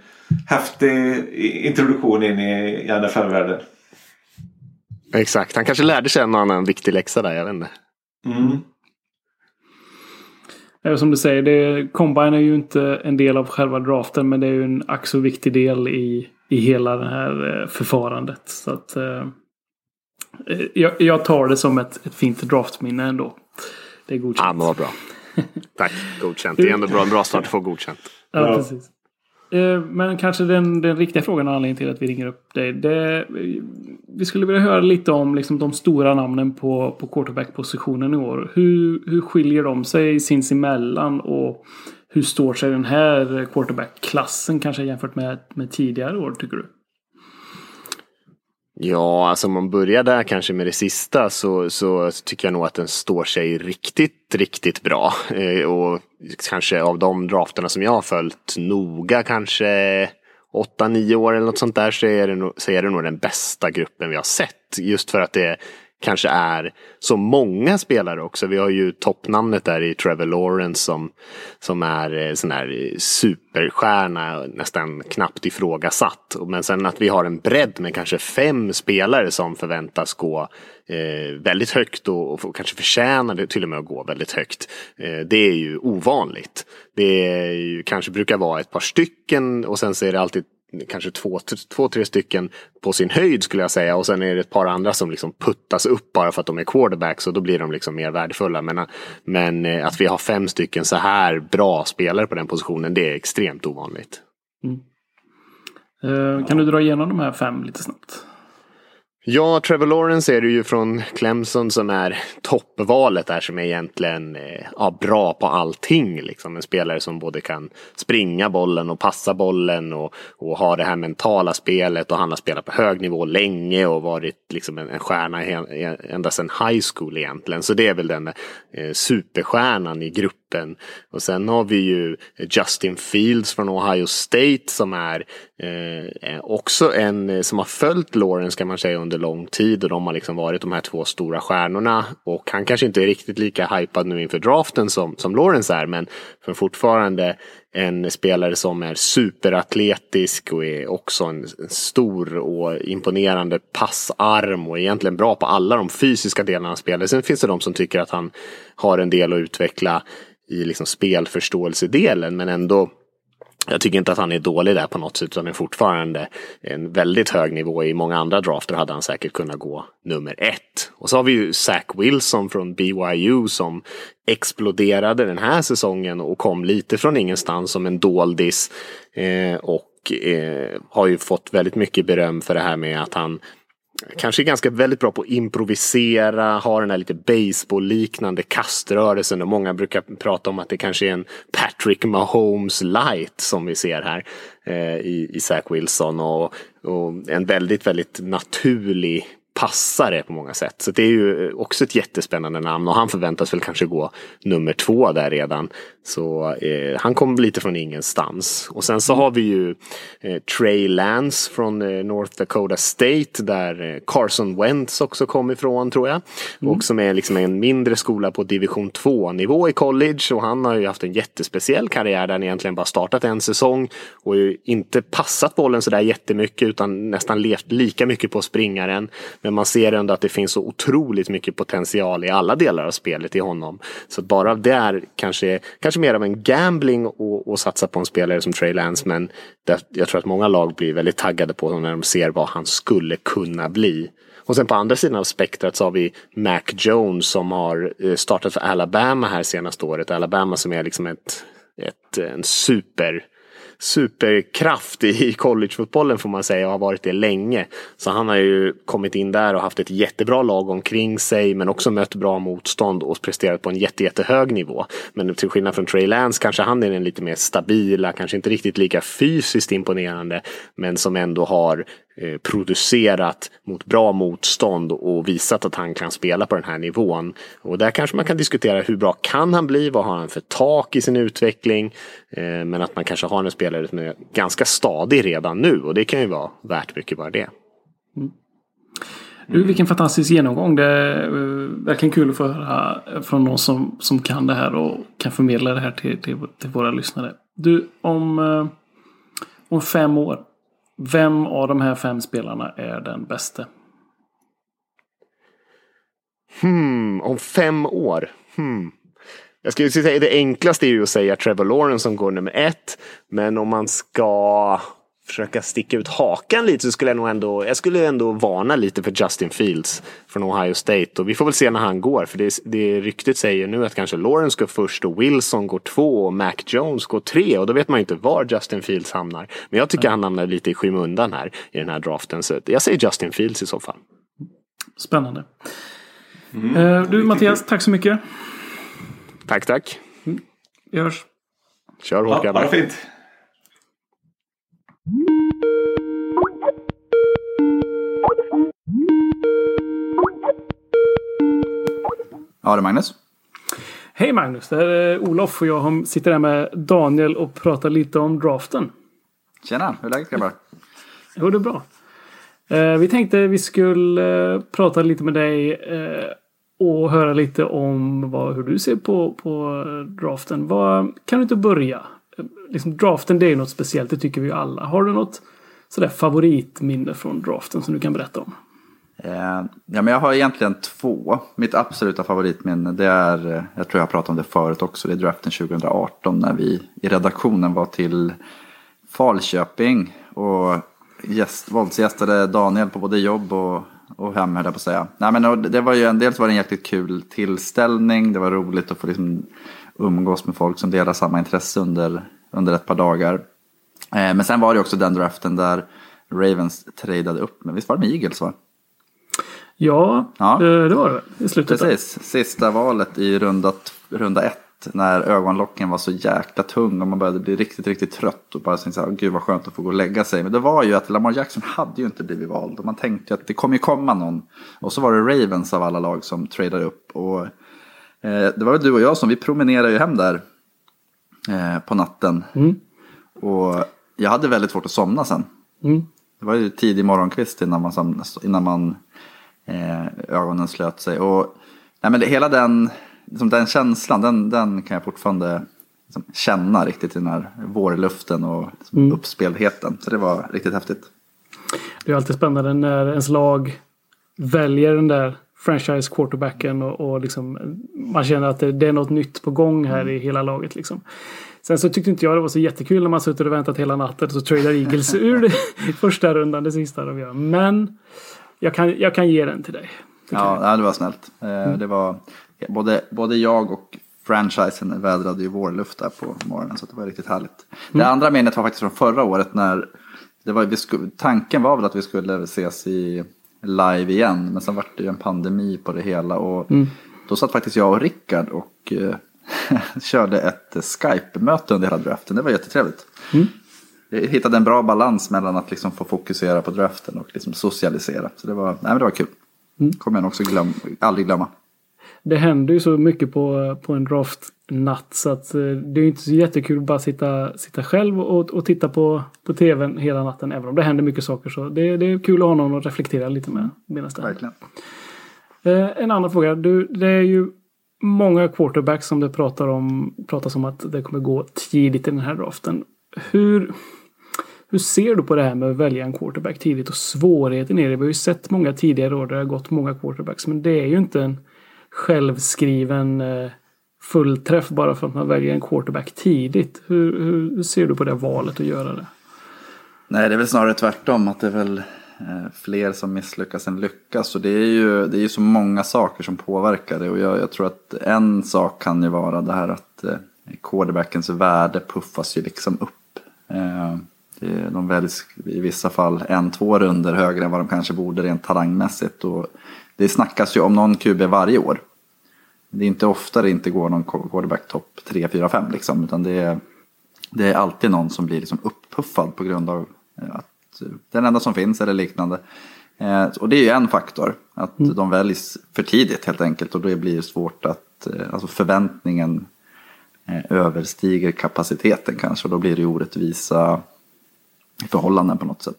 häftig introduktion in i, NFL-världen. Exakt, han kanske lärde sig en och annan viktig läxa där, jag vet inte. Mm. Som du säger, det, Combine är ju inte en del av själva draften men det är ju en ack viktig del i, i hela det här eh, förfarandet. Så att, eh, jag, jag tar det som ett, ett fint draftminne ändå. Det är Ja, godkänt. men vad bra. Tack, godkänt. Det är ändå bra, en bra start att få godkänt. Ja, Ja. precis. Eh, Men kanske den, den riktiga frågan och anledningen till att vi ringer upp dig. Det, vi skulle vilja höra lite om liksom, de stora namnen på, på quarterback-positionen i år. Hur, hur skiljer de sig sinsemellan och hur står sig den här quarterback-klassen kanske jämfört med, med tidigare år tycker du? Ja, alltså om man börjar där kanske med det sista så, så tycker jag nog att den står sig riktigt, riktigt bra. Eh, och kanske av de drafterna som jag har följt noga kanske 8-9 år eller något sånt där så är, det nog, så är det nog den bästa gruppen vi har sett. Just för att det kanske är så många spelare också. Vi har ju toppnamnet där i Trevor Lawrence som, som är eh, sån här superstjärna, nästan knappt ifrågasatt. Men sen att vi har en bredd med kanske fem spelare som förväntas gå eh, väldigt högt och, och kanske förtjänar det till och med att gå väldigt högt. Eh, det är ju ovanligt. Det är ju, kanske brukar vara ett par stycken och sen så är det alltid kanske två, två, tre stycken på sin höjd skulle jag säga. Och sen är det ett par andra som liksom puttas upp bara för att de är quarterbacks och då blir de liksom mer värdefulla. Men, men eh, att vi har fem stycken så här bra spelare på den positionen, det är extremt ovanligt. Mm. Eh, Kan du dra igenom de här fem lite snabbt? Ja, Trevor Lawrence är det ju från Clemson som är toppvalet där som är egentligen eh, ja, bra på allting. Liksom. En spelare som både kan springa bollen och passa bollen och, och ha det här mentala spelet och han har spelat på hög nivå länge och varit liksom en, en stjärna ända sedan high school egentligen. Så det är väl den eh, superstjärnan i gruppen. Och sen har vi ju Justin Fields från Ohio State som är eh, också en eh, som har följt Lawrence kan man säga under lång tid och de har liksom varit de här två stora stjärnorna. Och han kanske inte är riktigt lika hypad nu inför draften som, som Lawrence är men för fortfarande en spelare som är superatletisk och är också en, en stor och imponerande passarm och egentligen bra på alla de fysiska delarna av spelet. Sen finns det de som tycker att han har en del att utveckla i liksom spelförståelsedelen men ändå jag tycker inte att han är dålig där på något sätt utan är fortfarande en väldigt hög nivå. I många andra drafter hade han säkert kunnat gå nummer ett. Och så har vi ju Zach Wilson från BYU som exploderade den här säsongen och kom lite från ingenstans som en doldis. Eh, och eh, har ju fått väldigt mycket beröm för det här med att han kanske är ganska väldigt bra på att improvisera, har den här lite baseball-liknande kaströrelsen och många brukar prata om att det kanske är en Patrick Mahomes light som vi ser här eh, i, i Zach Wilson och, och en väldigt, väldigt naturlig passare på många sätt. Så det är ju också ett jättespännande namn och han förväntas väl kanske gå nummer två där redan. Så eh, han kom lite från ingenstans. Och sen så har vi ju eh, Trey Lance från eh, North Dakota State där eh, Carson Wentz också kom ifrån tror jag. Och som är liksom en mindre skola på division 2 nivå i college och han har ju haft en jättespeciell karriär där han egentligen bara startat en säsong och inte passat bollen sådär jättemycket utan nästan levt lika mycket på springaren. Men men man ser ändå att det finns så otroligt mycket potential i alla delar av spelet i honom. Så bara där kanske, kanske mer av en gambling och, och satsa på en spelare som Trey Lance. Men där, jag tror att många lag blir väldigt taggade på honom när de ser vad han skulle kunna bli. Och sen på andra sidan av spektrat så har vi Mac Jones som har eh, startat för Alabama här senaste året. Alabama som är liksom ett, ett en super superkraft i collegefotbollen får man säga och har varit det länge. Så han har ju kommit in där och haft ett jättebra lag omkring sig men också mött bra motstånd och presterat på en jätte, jättehög nivå. Men till skillnad från Trey Lance kanske han är den lite mer stabila, kanske inte riktigt lika fysiskt imponerande men som ändå har Eh, producerat mot bra motstånd och visat att han kan spela på den här nivån. Och där kanske man kan diskutera hur bra kan han bli? Vad har han för tak i sin utveckling? Eh, men att man kanske har en spelare som är ganska stadig redan nu och det kan ju vara värt mycket bara det. Du, vilken fantastisk genomgång. Det är eh, verkligen kul att få höra från någon som, som kan det här och kan förmedla det här till, till, till våra lyssnare. Du, om, om fem år. Vem av de här fem spelarna är den bästa? Hmm, om fem år. Hmm. Jag skulle säga det enklaste är ju att säga Trevor Lawrence som går nummer ett. Men om man ska försöka sticka ut hakan lite så skulle jag nog ändå, jag skulle ändå varna lite för Justin Fields från Ohio State. Och vi får väl se när han går. För det, det ryktet säger nu att kanske Lawrence går först och Wilson går två och Mac Jones går tre. Och då vet man ju inte var Justin Fields hamnar. Men jag tycker han hamnar lite i skymundan här i den här draften. Så jag säger Justin Fields i så fall. Spännande. Mm. Uh, du Mattias, tack så mycket. Tack, tack. Mm. Vi hörs. Kör hårt grabbar. Ja, ha det fint. Ja, det är Magnus. Hej Magnus, det här är Olof och jag sitter här med Daniel och pratar lite om draften. Tjena, hur är läget grabbar? Jo, det är bra. Eh, vi tänkte vi skulle eh, prata lite med dig eh, och höra lite om vad, hur du ser på, på draften. Vad, kan du inte börja? Liksom, draften det är något speciellt, det tycker vi ju alla. Har du något sådär favoritminne från draften som du kan berätta om? Eh, ja, men jag har egentligen två. Mitt absoluta favoritminne det är, eh, jag tror jag har pratat om det förut också, det är draften 2018 när vi i redaktionen var till Falköping och gäst, våldsgästade Daniel på både jobb och, och hem höll jag på att säga. Nej, men det var ju en, dels var det en jäkligt kul tillställning, det var roligt att få liksom umgås med folk som delar samma intresse under, under ett par dagar. Eh, men sen var det också den draften där Ravens tradade upp med, visst var det med Eagles va? Ja, ja. det var det i slutet. Precis, där. sista valet i runda, runda ett. När ögonlocken var så jäkla tung och man började bli riktigt, riktigt trött. Och bara tänkte så här, gud vad skönt att få gå och lägga sig. Men det var ju att Lamar Jackson hade ju inte blivit vald. Och man tänkte att det kommer ju komma någon. Och så var det Ravens av alla lag som tradade upp. Och eh, det var väl du och jag som, vi promenerade ju hem där eh, på natten. Mm. Och jag hade väldigt svårt att somna sen. Mm. Det var ju tidig morgonkvist innan man, innan man eh, ögonen slöt sig. Och, nej, men det, hela den, liksom den känslan, den, den kan jag fortfarande liksom, känna riktigt i den här vårluften och liksom, mm. uppspeltheten. Så det var riktigt häftigt. Det är alltid spännande när ens lag väljer den där franchise quarterbacken och, och liksom, man känner att det, det, är något nytt på gång här mm. i hela laget. Liksom. Sen så tyckte inte jag det var så jättekul när man suttit och väntat hela natten och så tradar Eagles ur första rundan, det sista de gör. Men jag kan, jag kan ge den till dig. Ja, det var snällt. Eh, mm. Det var, både, både jag och franchisen vädrade ju vårluft där på morgonen så det var riktigt härligt. Mm. Det andra minnet var faktiskt från förra året när det var, vi skulle, tanken var väl att vi skulle ses i live igen men sen var det ju en pandemi på det hela och mm. då satt faktiskt jag och Rickard och eh, körde ett Skype-möte under hela draften. Det var jättetrevligt. Mm. Jag hittade en bra balans mellan att liksom få fokusera på draften och liksom socialisera. Så det var, nej, men det var kul. Mm. kommer jag nog också glöm, aldrig glömma. Det händer ju så mycket på, på en draftnatt så att eh, det är inte så jättekul att bara sitta, sitta själv och, och titta på, på tvn hela natten. Även om det händer mycket saker så det, det är kul att ha någon att reflektera lite med. Verkligen. Eh, en annan fråga. Du, det är ju många quarterbacks som det pratar om, pratas om att det kommer gå tidigt i den här draften. Hur, hur ser du på det här med att välja en quarterback tidigt och svårigheten i det? Vi har ju sett många tidigare år där det har gått många quarterbacks men det är ju inte en självskriven eh, fullträff bara för att man väljer en quarterback tidigt. Hur, hur ser du på det valet att göra det? Nej, det är väl snarare tvärtom. Att det är väl eh, fler som misslyckas än lyckas. Så det är ju det är så många saker som påverkar det. Och jag, jag, tror att en sak kan ju vara det här att eh, quarterbackens värde puffas ju liksom upp. Eh, de väljs i vissa fall en, två runder högre än vad de kanske borde rent talangmässigt. Och det snackas ju om någon QB varje år. Det är inte ofta det inte går någon quarterback topp 3, 4, 5 liksom. Utan det är, det är alltid någon som blir liksom upppuffad på grund av att den enda som finns eller liknande. Eh, och det är ju en faktor. Att Mm. de väljs för tidigt helt enkelt. Och då blir det svårt att, eh, alltså förväntningen eh, överstiger kapaciteten kanske. Och då blir det orättvisa förhållanden på något sätt.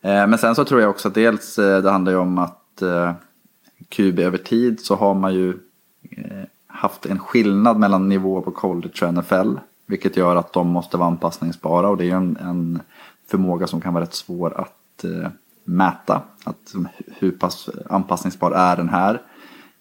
Eh, men sen så tror jag också att dels eh, det handlar ju om att eh, QB över tid så har man ju eh, Eh, haft en skillnad mellan nivåer på college och NFL. Vilket gör att de måste vara anpassningsbara och det är ju en, en förmåga som kan vara rätt svår att eh, mäta. Att, hur pass anpassningsbar är den här?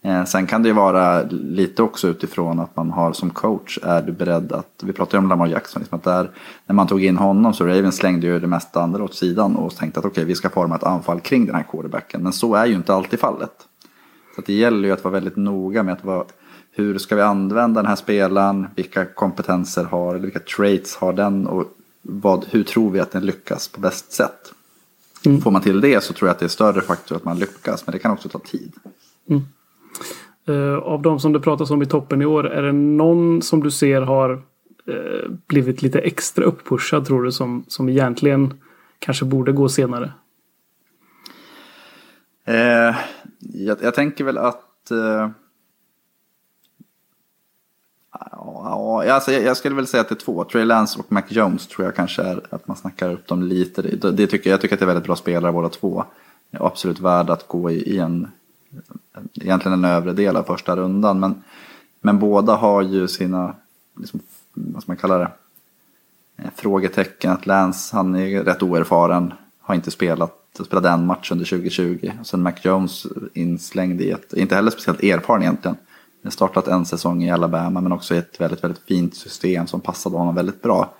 Eh, sen kan det ju vara lite också utifrån att man har som coach är du beredd att, vi pratade ju om Lamar Jackson, liksom att där, när man tog in honom så Ravens slängde ju det mesta andra åt sidan och tänkte att okej vi ska forma ett anfall kring den här quarterbacken. Men så är ju inte alltid fallet. Så att det gäller ju att vara väldigt noga med att vara, hur ska vi använda den här spelaren, vilka kompetenser har, eller vilka traits har den och vad, hur tror vi att den lyckas på bäst sätt. Får man till det så tror jag att det är större faktor att man lyckas, men det kan också ta tid. Eh, av de som det pratas om i toppen i år, är det någon som du ser har eh, blivit lite extra upppushad tror du som, som egentligen kanske borde gå senare? Eh, jag, jag tänker väl att... Eh, ja, alltså jag, jag skulle väl säga att det är två. Trey Lance och Mac Jones tror jag kanske är att man snackar upp dem lite. Det, det tycker, jag tycker att det är väldigt bra spelare båda två. Och absolut värda att gå i, i en... Egentligen en övre del av första rundan. Men, men båda har ju sina... Liksom, vad ska man kalla det? Eh, frågetecken. Att Lance, han är rätt oerfaren. Har inte spelat spelade en match under 2020. Och sen Mac Jones inslängd i ett, inte heller speciellt erfaren egentligen. Han startat en säsong i Alabama men också i ett väldigt, väldigt fint system som passade honom väldigt bra.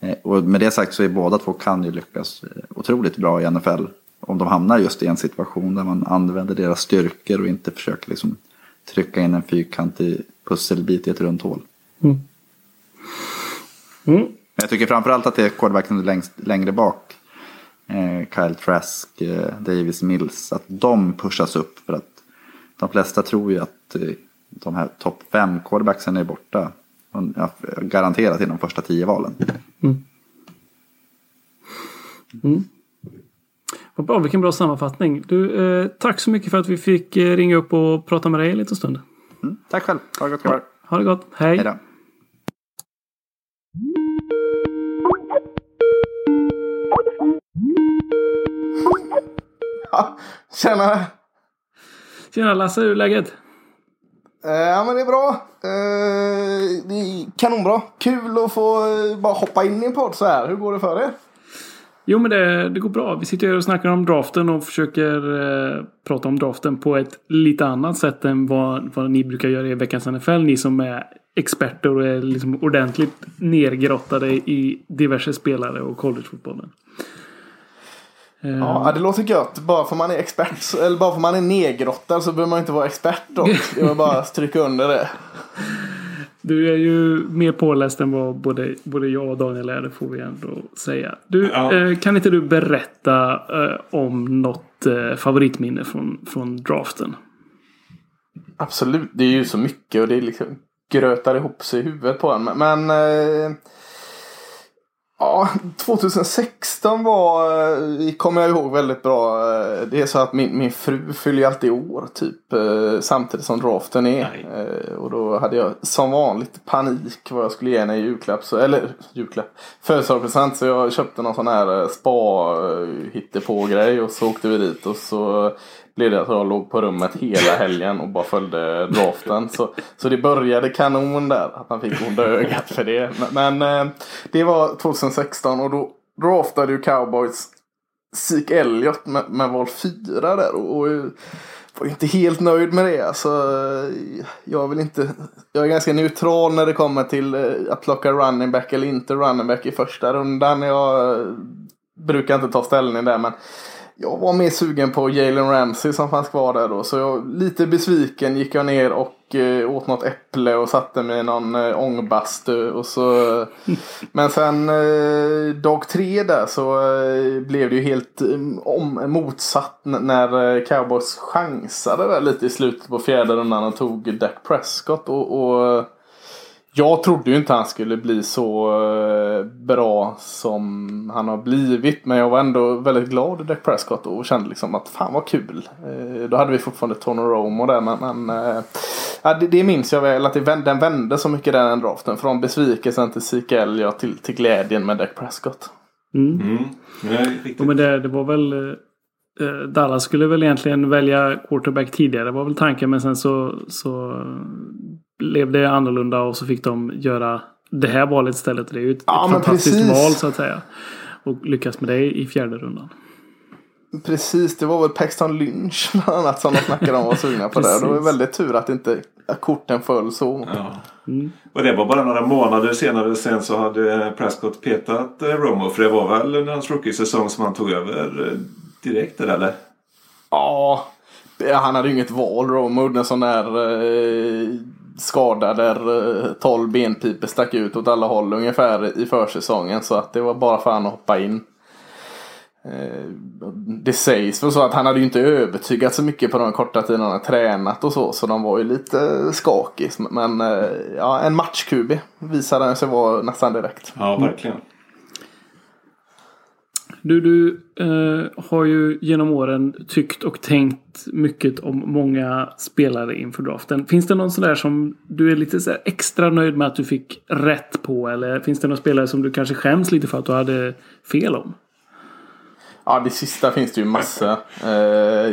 Eh, Och med det sagt så är båda två kan ju lyckas eh, otroligt bra i NFL. Om de hamnar just i en situation där man använder deras styrkor och inte försöker liksom trycka in en fyrkantig pusselbit i ett runt hål. Mm. Mm. Men jag tycker framförallt att det är quarterbacken längst, längre bak. Eh, Kyle Trask, eh, Davis Mills. Att de pushas upp. För att de flesta tror ju att eh, de här topp fem quarterbacksen är borta. Garanterat i de första tio valen. Mm. Vad bra, vilken bra sammanfattning. Du, eh, tack så mycket för att vi fick ringa upp och prata med dig en liten stund. Mm, tack själv. Ha det gott grabbar. Ha det gott. Hej. Hej Tjena! Tjena Lasse, hur är läget? Eh, Ja men det är bra. Eh, Det är kanonbra. Kul att få eh, bara hoppa in i en podd så här. Hur går det för er? Jo men det, det går bra. Vi sitter här och snackar om draften och försöker eh, prata om draften på ett lite annat sätt än vad, vad ni brukar göra i veckans NFL. Ni som är experter och är liksom ordentligt nergrottade i diverse spelare och collegefotbollen. Eh, Ja, det låter gött. Bara för man är expert, eller bara för man är nedgrottad så behöver man inte vara expert dock. Jag vill bara stryka under det. Du är ju mer påläst än vad både, både jag och Daniel är, det får vi ändå säga. Du, Ja. eh, kan inte du berätta eh, om något eh, favoritminne från, från draften? Absolut, det är ju så mycket och det är liksom grötar ihop sig i huvudet på en. Men eh, ja, 2016 var, eh, kommer jag ihåg väldigt bra. Eh, Det är så att min, min fru fyller alltid år typ eh, samtidigt som draften är. Eh, och då hade jag som vanligt panik vad jag skulle ge henne i julklapp. Så, eller julklapp, födelsedagspresent. Så jag köpte någon sån här spa på grej och så åkte vi dit och så blev det att jag låg på rummet hela helgen och bara följde draften. Så, så det började kanon där. Att man fick onda ögat för det. Men, men eh, det var 2016 och då draftade ju cowboys Zeke Elliott med, med val 4 där. Och, och jag var inte helt nöjd med det. Alltså, jag, vill inte, jag är ganska neutral när det kommer till eh, att plocka running back eller inte running back i första rundan. Jag brukar inte ta ställning där men jag var mer sugen på Jalen Ramsey som fanns kvar där då. Så jag, lite besviken gick jag ner och eh, åt något äpple och satte mig i någon eh, ångbastu. Och så, men sen eh, dag tre där så eh, blev det ju helt eh, om, motsatt när eh, Cowboys chansade där lite i slutet på fjärde rundan och tog Dak Prescott. Och, och jag trodde ju inte han skulle bli så eh, bra som han har blivit. Men jag var ändå väldigt glad i Dak Prescott och kände liksom att fan vad kul. Eh, då hade vi fortfarande Tony Romo där. Men, men eh, ja, det, det minns jag väl att det vände, den vände så mycket den draften. Från besvikelsen till Zeke Elliott till, till glädjen med Dak Prescott. Mm. Mm. Nej, riktigt. Ja, men det, det var väl... Dallas skulle väl egentligen välja quarterback tidigare. Det var väl tanken. Men sen så, så blev det annorlunda och så fick de göra det här valet istället. Det är ju ett, Ja, ett fantastiskt precis. val så att säga. Och lyckas med det i fjärde rundan. Precis, det var väl Paxton Lynch bland annat som de snackade om var sugna på det. Det var väldigt tur att inte korten föll så. Ja. Och det var bara några månader senare sen så hade Prescott petat eh, Romo. För det var väl under hans rookie-säsong som han tog över eh, direkt där eller? Ja, han hade ju inget val. Romo en sån där eh, skada där eh, 12 benpipor stack ut åt alla håll ungefär i försäsongen. Så att det var bara för han att hoppa in. Eh, det sägs väl så att han hade ju inte övertygat så mycket på den korta tiden han hade tränat och så. Så de var ju lite skakig. Men eh, ja, en match-QB visade han sig vara nästan direkt. Ja, verkligen. Du, du eh, har ju genom åren tyckt och tänkt mycket om många spelare inför draften. Finns det någon sån där som du är lite så här extra nöjd med att du fick rätt på? Eller finns det någon spelare som du kanske skäms lite för att du hade fel om? Ja, det sista finns det ju massa. Eh,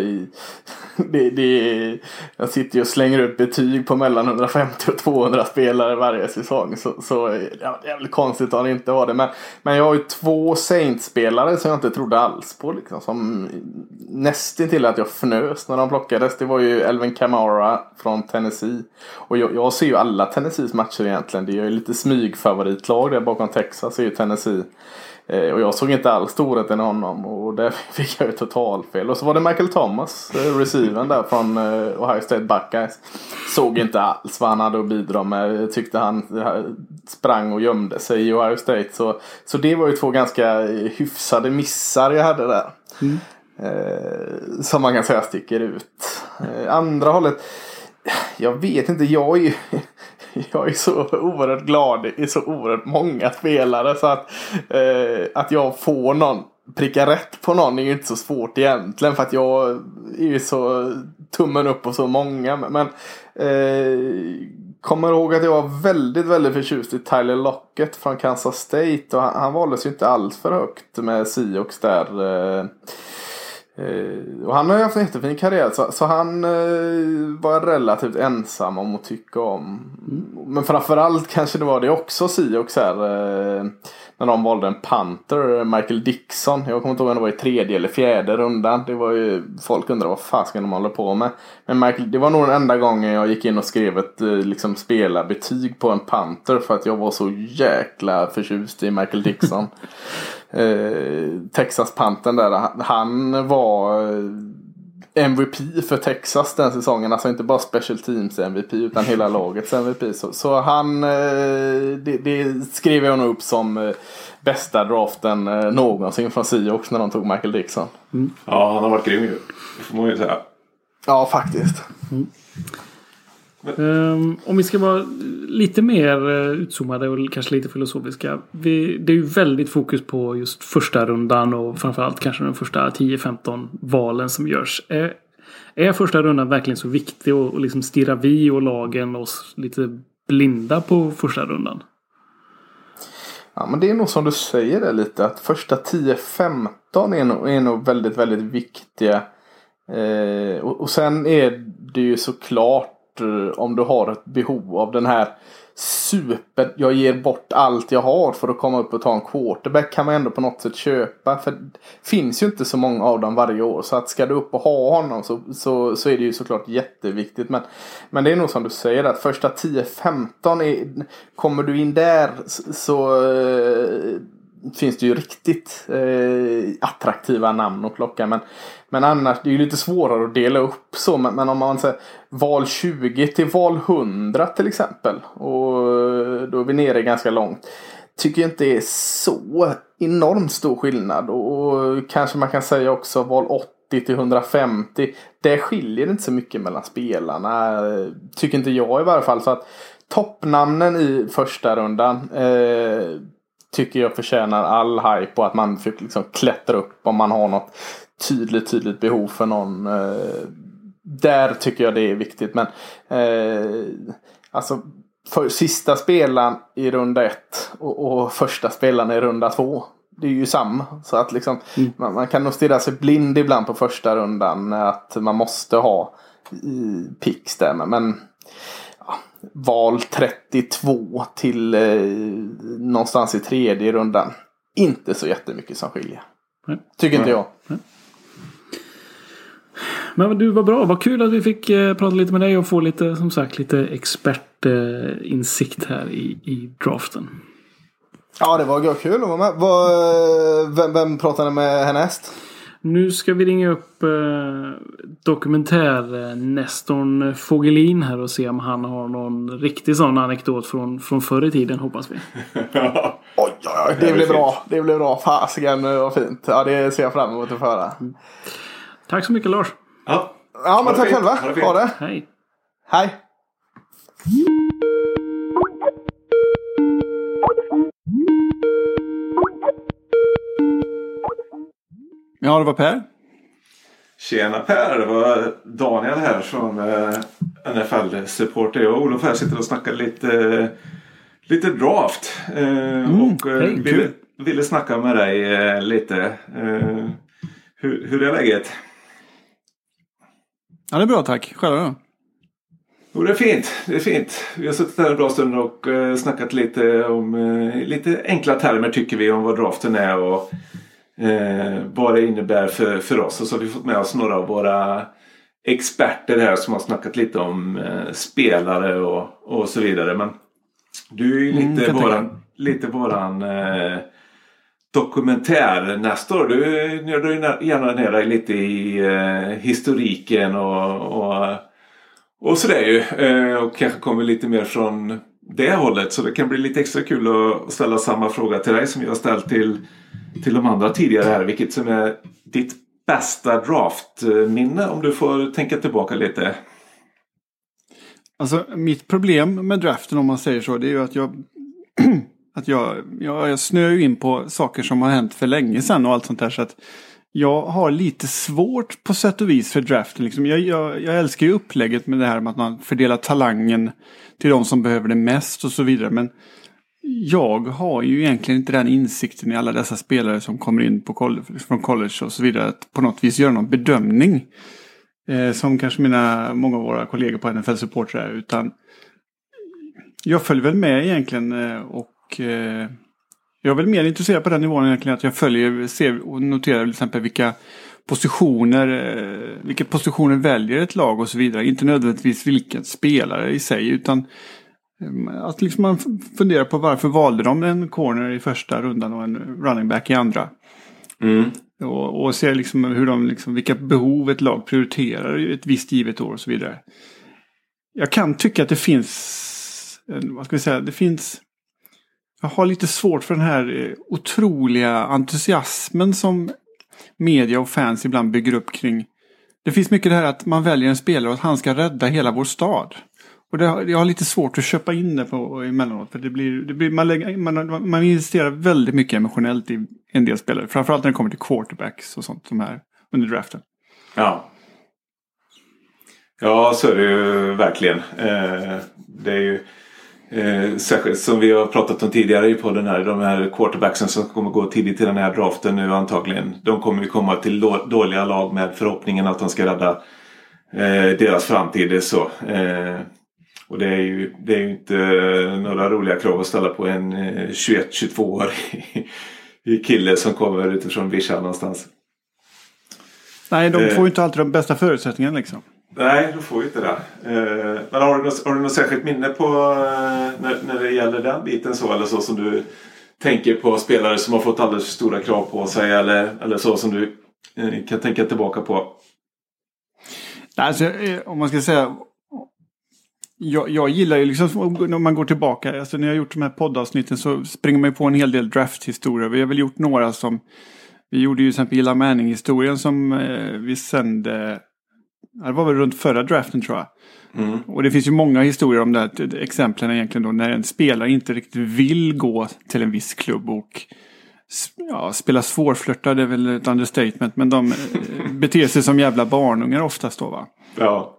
det, det, jag sitter ju och slänger ut betyg på mellan 150 och 200 spelare varje säsong. Så, så eh, ja, det är väl konstigt att det inte har det. Men, men jag har ju två Saints-spelare som jag inte trodde alls på. Liksom, som nästan till att jag fnös när de plockades. Det var ju Elvin Kamara från Tennessee. Och jag, jag ser ju alla Tennessees matcher egentligen. Det är ju lite smygfavoritlag där bakom Texas är ju Tennessee. Eh, Och jag såg inte alls storheten i honom och där fick jag ju totalfel. Och så var det Michael Thomas, eh, receiven där från eh, Ohio State Buckeyes. Såg inte alls vad han hade att bidra med. Jag tyckte han sprang och gömde sig i Ohio State. Så, så det var ju två ganska hyfsade missar jag hade där. Eh, som man kan säga sticker ut. Eh, andra hållet. Jag vet inte, jag är ju jag är så oerhört glad i så oerhört många spelare så att, eh, att jag får någon pricka rätt på någon är ju inte så svårt egentligen för att jag är ju så tummen upp på så många. Men eh, kommer ihåg att jag var väldigt, väldigt förtjust i Tyler Lockett från Kansas State och han, han valdes ju inte alls för högt med Siox där. Eh, och han har ju haft en jättefin karriär så, så han eh, var relativt ensam om att tycka om. Men framförallt kanske det var det också Sioux här. Eh, när de valde en punter, Michael Dixon. Jag kommer inte ihåg om det var i tredje eller fjärde rundan. Det var ju, folk undrar vad fasken de håller på med. Men Michael, det var nog den enda gången jag gick in och skrev ett eh, liksom, spelarbetyg på en punter. För att jag var så jäkla förtjust i Michael Dixon. eh, Texas Pantern där. Han, var eh, MVP för Texas den säsongen. Alltså inte bara special teams MVP utan hela lagets MVP. Så, så han, eh, det, det skrev jag nog upp som bästa draften någonsin från Seahawks när de tog Michael Dixon. Ja, han har varit grym ju. Det får man ju säga. Ja, faktiskt. Ehm, om vi ska vara lite mer uh, utzoomade och kanske lite filosofiska. Vi, det är ju väldigt fokus på just första rundan och framförallt kanske de första 10-15 valen som görs. Är, är första rundan verkligen så viktig och, och liksom stirrar vi och lagen oss lite blinda på första rundan? Ja, men det är nog som du säger det lite att första 10-15 är nog, är nog väldigt, väldigt viktiga. Eh, och, och sen är det ju såklart bort eh, om du har ett behov av den här super, jag ger bort allt jag har för att komma upp och ta en quarterback kan man ändå på något sätt köpa. För det finns ju inte så många av dem varje år. Så att ska du upp och ha honom så, så, så är det ju såklart jätteviktigt. Men, men det är nog som du säger att första 10-15 kommer du in där så, så finns det ju riktigt eh, attraktiva namn att plocka. Men, men annars, det är ju lite svårare att dela upp så. Men, men om man säger val 20 till val 100 till exempel. Och eh, då är vi nere ganska långt. Tycker jag inte är så enormt stor skillnad. Och, och kanske man kan säga också val 80 till 150. Det skiljer inte så mycket mellan spelarna. Tycker inte jag i varje fall. Så att toppnamnen i första rundan eh, tycker jag förtjänar all hype och att man fick liksom klättra upp om man har något tydligt, tydligt behov för någon. Eh, där tycker jag det är viktigt. Men eh, alltså för sista spelaren i runda ett och, och första spelaren i runda två. Det är ju samma. Så att liksom, mm. man, man, kan nog stirra sig blind ibland på första rundan. Att man måste ha pix där. Men ja, val 32 till eh, någonstans i tredje rundan. Inte så jättemycket som skiljer. Mm. Tycker inte jag. Mm. Men du, var bra. Vad kul att vi fick eh, prata lite med dig och få lite, som sagt, lite expertinsikt här i, i draften. Ja, det var kul att vara med. Var, vem, vem pratade med härnäst? Nu ska vi ringa upp eh, dokumentär-Nestorn Fogelin här och se om han har någon riktig sån anekdot från, från förr i tiden hoppas vi. oj, oj, oj, det blir bra. Det blir bra. Fasiken vad fint. Ja, det ser jag fram emot att få höra. Mm. Tack så mycket Lars. Ja, ja men tack själva. Ha det. Ha det. Hej. Hej. Ja, det var Per. Tjena Per, det var Daniel här från eh, NFL-supporter. Jag och Olof här sitter och snackar lite, lite draft. Eh, mm, och eh, hej, ville, ville snacka med dig eh, lite. Eh, hur, hur är läget? Ja, det är bra tack. Själv då? Jo, det är fint. Det är fint. Vi har suttit här en bra stund och eh, snackat lite om eh, lite enkla termer tycker vi om vad draften är och eh, vad det innebär för, för oss. Och så har vi fått med oss några av våra experter här som har snackat lite om eh, spelare och, och så vidare. Men du är ju mm, lite mm, våran, lite våran eh, dokumentär nästa år. Du nördar gärna ner dig lite i eh, historiken och, och, och sådär ju. Eh, och kanske kommer lite mer från det hållet. Så det kan bli lite extra kul att ställa samma fråga till dig som jag har ställt till, till de andra tidigare här. Vilket som är ditt bästa draftminne om du får tänka tillbaka lite. Alltså mitt problem med draften om man säger så det är ju att jag att jag, jag, jag snöar ju in på saker som har hänt för länge sedan och allt sånt där. Så att jag har lite svårt på sätt och vis för draften. Liksom. Jag, jag, jag, älskar ju upplägget med det här med att man fördelar talangen till de som behöver det mest och så vidare. Men jag har ju egentligen inte den insikten i alla dessa spelare som kommer in på college, från college och så vidare. Att på något vis göra någon bedömning. Eh, som kanske mina, många av våra kollegor på NFL Support är. Utan jag följer väl med egentligen eh, och eh, jag är väl mer intresserad på den nivån egentligen att jag följer ser och noterar till exempel vilka positioner, eh, vilka positioner väljer ett lag och så vidare. Inte nödvändigtvis vilken spelare i sig utan eh, att liksom man funderar på varför valde de en corner i första rundan och en running back i andra. Mm. Och, och ser liksom hur de, liksom, vilka behov ett lag prioriterar ett visst givet år och så vidare. Jag kan tycka att det finns, vad ska vi säga, det finns jag har lite svårt för den här eh, otroliga entusiasmen som media och fans ibland bygger upp kring. Det finns mycket det här att man väljer en spelare och att han ska rädda hela vår stad. Och det, jag har lite svårt att köpa in det på emellanåt. För det blir, det blir, man, lägger, man, man investerar väldigt mycket emotionellt i en del spelare. Framförallt när det kommer till quarterbacks och sånt som här under draften. Ja. Ja, så är det ju verkligen. Eh, det är ju Eh, särskilt som vi har pratat om tidigare i podden här. De här quarterbacksen som kommer gå tidigt i den här draften nu antagligen. De kommer ju komma till dåliga lag med förhoppningen att de ska rädda eh, deras framtid. Så. Eh, och det är, ju, det är ju inte några roliga krav att ställa på en 21-22-årig kille som kommer utifrån Visha någonstans. Nej, de får ju inte alltid de bästa förutsättningarna liksom. Nej, du får ju inte det. Eh, men har du, något, har du något särskilt minne på eh, när, när det gäller den biten så? Eller så som du tänker på spelare som har fått alldeles för stora krav på sig eller, eller så som du eh, kan tänka tillbaka på? Alltså, om man ska säga jag, jag, gillar ju liksom när man går tillbaka, alltså när jag har gjort de här poddavsnitten så springer man ju på en hel del drafthistorier. Vi har väl gjort några som, vi gjorde ju till exempel Gilla Manning-historien som eh, vi sände det var väl runt förra draften tror jag. Mm. Och det finns ju många historier om det här exemplen egentligen då när en spelare inte riktigt vill gå till en viss klubb och ja, spela svårflörtad är väl ett understatement men de eh, beter sig som jävla barnungar oftast då va. Ja.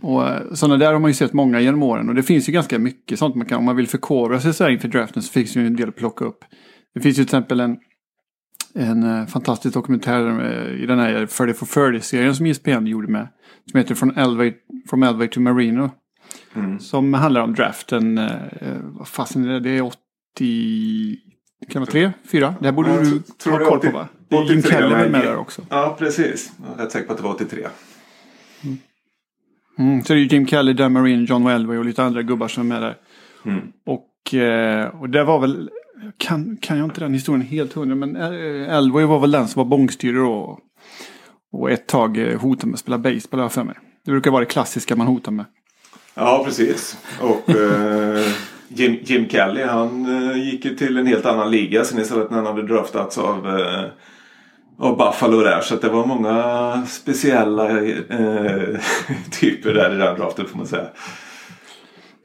Och eh, sådana där har man ju sett många genom åren och det finns ju ganska mycket sånt man kan, om man vill förkovra sig så här inför draften så finns det ju en del att plocka upp. Det finns ju till exempel en, en eh, fantastisk dokumentär eh, i den här 30 for 30-serien som E ESPN gjorde med. Som heter From Elway, From Elway to Marino. Mm. Som handlar om draften, eh, vad fasen är det, det är 80, kan det vara 3, 4? Det här borde Jag du tror- ha koll 80 på va? Det är Jim 83, Kelly men- med där också. Ja, precis. Jag är rätt säker på att det var 83. Mm, så det är ju Jim Kelly, Dan Marine, John Elway och lite andra gubbar som är med där. Mm. Och, och det var väl, kan, kan jag inte den historien helt hundra, men eh, Elway var väl den som var bångstyrig och, och ett tag eh, hotade med att spela baseball har för mig. Det brukar vara det klassiska man hotar med. Ja, precis. Och eh, Jim, Jim Kelly han eh, gick ju till en helt annan liga sen istället när han hade draftats av, eh, av Buffalo där. Så det var många speciella eh, typer där i den draften får man säga.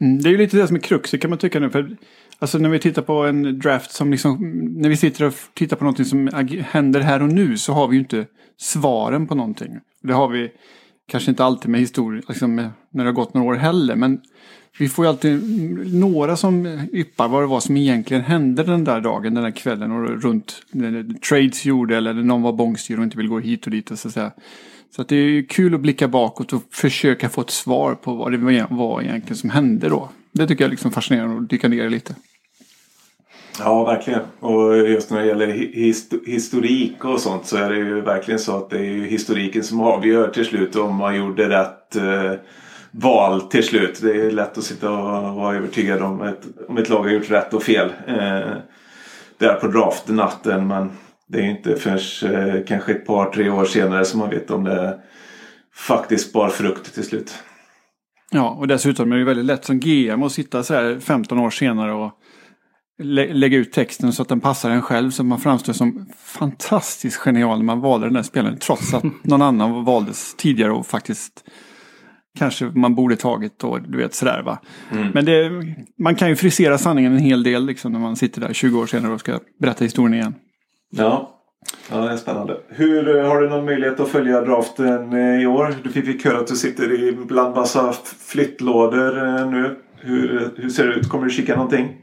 Mm, det är ju lite det som är kruxet kan man tycka nu. För, alltså när vi tittar på en draft som liksom, när vi sitter och tittar på någonting som händer här och nu så har vi ju inte svaren på någonting. Det har vi kanske inte alltid med historia, liksom med, när det har gått några år heller. Men vi får ju alltid några som yppar vad det var som egentligen hände den där dagen, den där kvällen och runt när trades gjorde eller när någon var bångstyrig och inte vill gå hit och dit och så att säga. Så att det är ju kul att blicka bakåt och försöka få ett svar på vad det var egentligen som hände då. Det tycker jag är liksom fascinerande att dyka ner i lite. Ja, verkligen. Och just när det gäller hist- historik och sånt så är det ju verkligen så att det är ju historiken som avgör till slut om man gjorde rätt eh, val till slut. Det är lätt att sitta och vara övertygad om ett, om ett lag har gjort rätt och fel eh, där på draftnatten. Men det är ju inte förrän eh, kanske ett par, tre år senare som man vet om det faktiskt bar frukt till slut. Ja, och dessutom är det väldigt lätt som GM att sitta så här 15 år senare och lä- lägga ut texten så att den passar en själv. Så man framstår som fantastiskt genial när man valde den där spelaren. Trots att någon annan valdes tidigare och faktiskt kanske man borde tagit och du vet sådär va. Mm. Men det, man kan ju frisera sanningen en hel del liksom när man sitter där 20 år senare och ska berätta historien igen. Ja. Ja, det är spännande. Hur, eh, har du någon möjlighet att följa draften eh, i år? Du fick höra att du sitter i bland massa flyttlådor eh, nu. Hur, hur ser det ut? Kommer du kika någonting?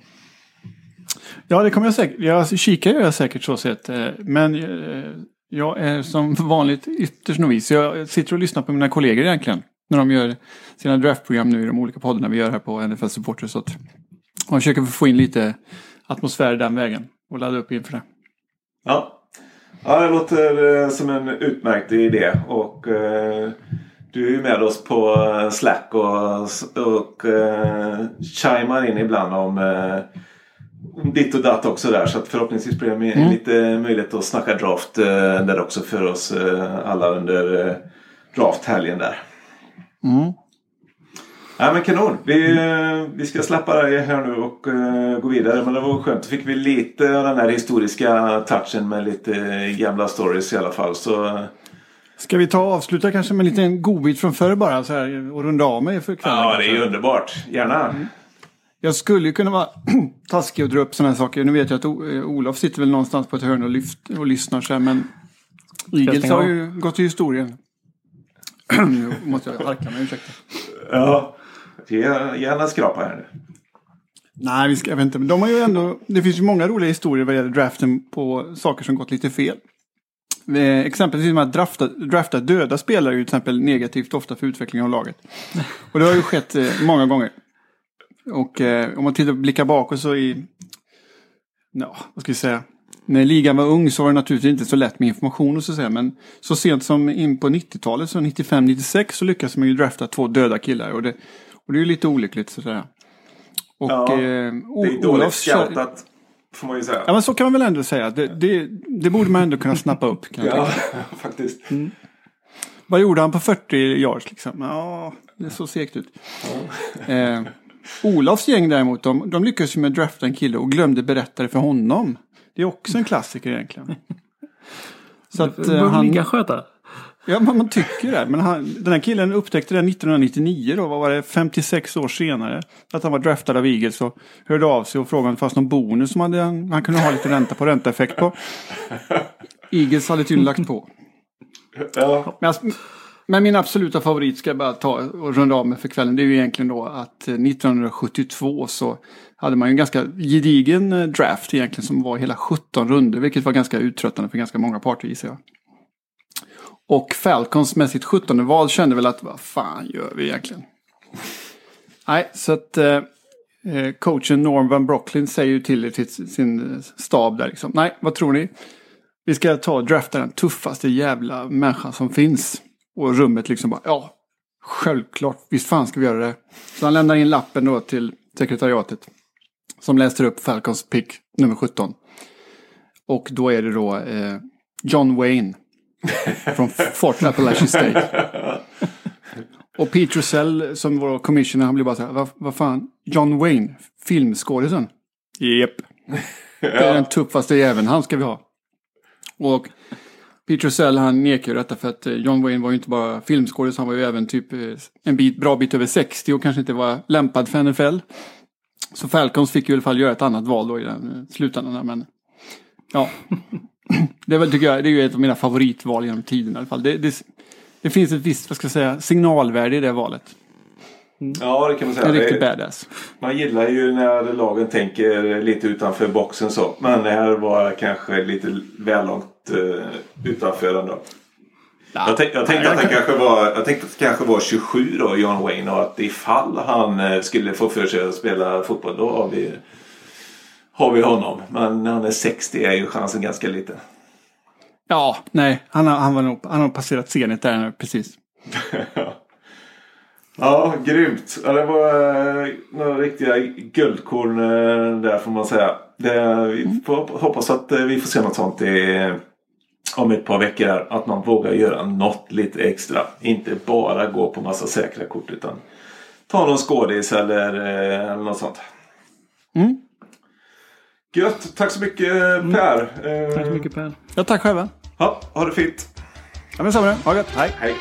Ja, det kommer jag säkert. Jag kikar gör jag säkert så sett. Men jag är som vanligt ytterst novis. Jag sitter och lyssnar på mina kollegor egentligen. När de gör sina draftprogram nu i de olika poddarna vi gör här på NFL Supporters. Så att man försöker få in lite atmosfär den vägen. Och ladda upp inför det. Ja. Ja, det låter eh, som en utmärkt idé. Och eh, du är ju med oss på eh, Slack och, och eh, chimar in ibland om eh, ditt och datt också där. Så att förhoppningsvis blir det Mm. lite möjlighet att snacka draft eh, där också för oss alla under drafthelgen där. Mm. Ja men kanon. Vi, eh, vi ska släppa dig här nu och eh, gå vidare. Men det var skönt. Då fick vi lite av den här historiska touchen med lite gamla stories i alla fall. Så eh, Ska vi ta och avsluta kanske med en liten godbit från förr bara så här och runda av mig för kvällen? ja, det är kanske? ju underbart. Gärna. Jag skulle ju kunna vara taskig och dra upp sådana här saker. Nu vet jag att O- eh, Olof sitter väl någonstans på ett hörn och, lyft, och lyssnar så här, men stänga har ju gått till historien. nu måste jag harka mig, ursäkta. Ja. Vi Gärna skrapa här nu. Nej, vi ska, jag vet inte. Men de har ju ändå, det finns ju många roliga historier vad gäller draften på saker som gått lite fel. Eh, exempelvis med att drafta, drafta döda spelare är ju till exempel negativt ofta för utvecklingen av laget. Och det har ju skett eh, många gånger. Och eh, om man tittar blickar bakåt så i, ja, vad ska vi säga, när ligan var ung så var det naturligtvis inte så lätt med information och så att säga. Men så sent som in på 90-talet, så 95-96, så lyckades man ju drafta två döda killar. Och det, och det är ju lite olyckligt så att säga. Och, Ja, eh, Det är dåligt scoutat. Får man ju säga. Ja men så kan man väl ändå säga. Det, det, det borde man ändå kunna snappa upp. Ja, faktiskt. Vad gjorde han på 40 yards liksom? Ja, det såg segt ut. Eh, Olofs gäng däremot, de, de lyckades ju med att drafta en kille och glömde berätta det för honom. Det är också en klassiker egentligen. Så att, eh, han, sköta? Ja, men man tycker det. Men han, den här killen upptäckte det 1999 då, vad var det, 56 år senare. Att han var draftad av Eagles och hörde av sig och frågade om det fanns någon bonus som han, han kunde ha lite ränta på ränta-effekt på. Eagles hade tydligen lagt på. Ja. Men, alltså, men min absoluta favorit ska jag bara ta och runda av med för kvällen. Det är ju egentligen då att eh, 1972 så hade man ju en ganska gedigen eh, draft egentligen som var hela 17 runder. Vilket var ganska uttröttande för ganska många parter gissar jag. Och Falcons med sitt 17 val kände väl att vad fan gör vi egentligen? Nej, så att eh, eh coachen Norm Van Brocklin säger ju till, till sin eh, stab där liksom. Nej, vad tror ni? Vi ska ta och drafta den tuffaste jävla människan som finns. Och rummet liksom bara, ja, självklart, visst fan ska vi göra det. Så han lämnar in lappen då till sekretariatet. Som läser upp Falcons pick nummer 17. Och då är det då eh, John Wayne. från Fort Appalachian State. Och Pete Russell som var commissioner, han blir bara så här, vad, vad fan, John Wayne, filmskådisen? Japp. Det är den tuffaste jäveln, han ska vi ha. Och Peter Russell han nekar ju detta för att eh, John Wayne var ju inte bara filmskådis, han var ju även typ eh, en bit, bra bit över 60 och kanske inte var lämpad för NFL. Så Falcons fick ju i alla fall göra ett annat val då i den eh, slutändan. Men ja, det är väl tycker jag, det är ju ett av mina favoritval genom tiden i alla fall. Det, det, det finns ett visst, vad ska jag säga, signalvärde i det valet. Ja, det kan man säga. Det riktigt Det- badass. Man gillar ju när lagen tänker lite utanför boxen så. Men det här var kanske lite väl långt uh, utanför ändå. Jag, tänk, jag tänkte att han kanske var, jag tänkte att det kanske var 27 då, John Wayne. Och att ifall han eh, skulle få för sig att spela fotboll då har vi, har vi honom. Men när han är 60 är ju chansen ganska liten. Ja, nej, han har, han var nog, han har passerat Zenit där nu, precis. Ja, grymt. Ja, det var eh, några riktiga guldkorn eh, där får man säga. Det, vi får hoppas att eh, vi får se något sånt i, om ett par veckor. Här, att man vågar göra något lite extra. Inte bara gå på massa säkra kort utan ta någon skådis eller, eller något sånt. Mm. Gött. Tack så mycket Per. Eh, Tack så mycket Per. Ja, tack själva. Ja, ha det fint. Ja, men samma. Ha det gött. Hej. Hej.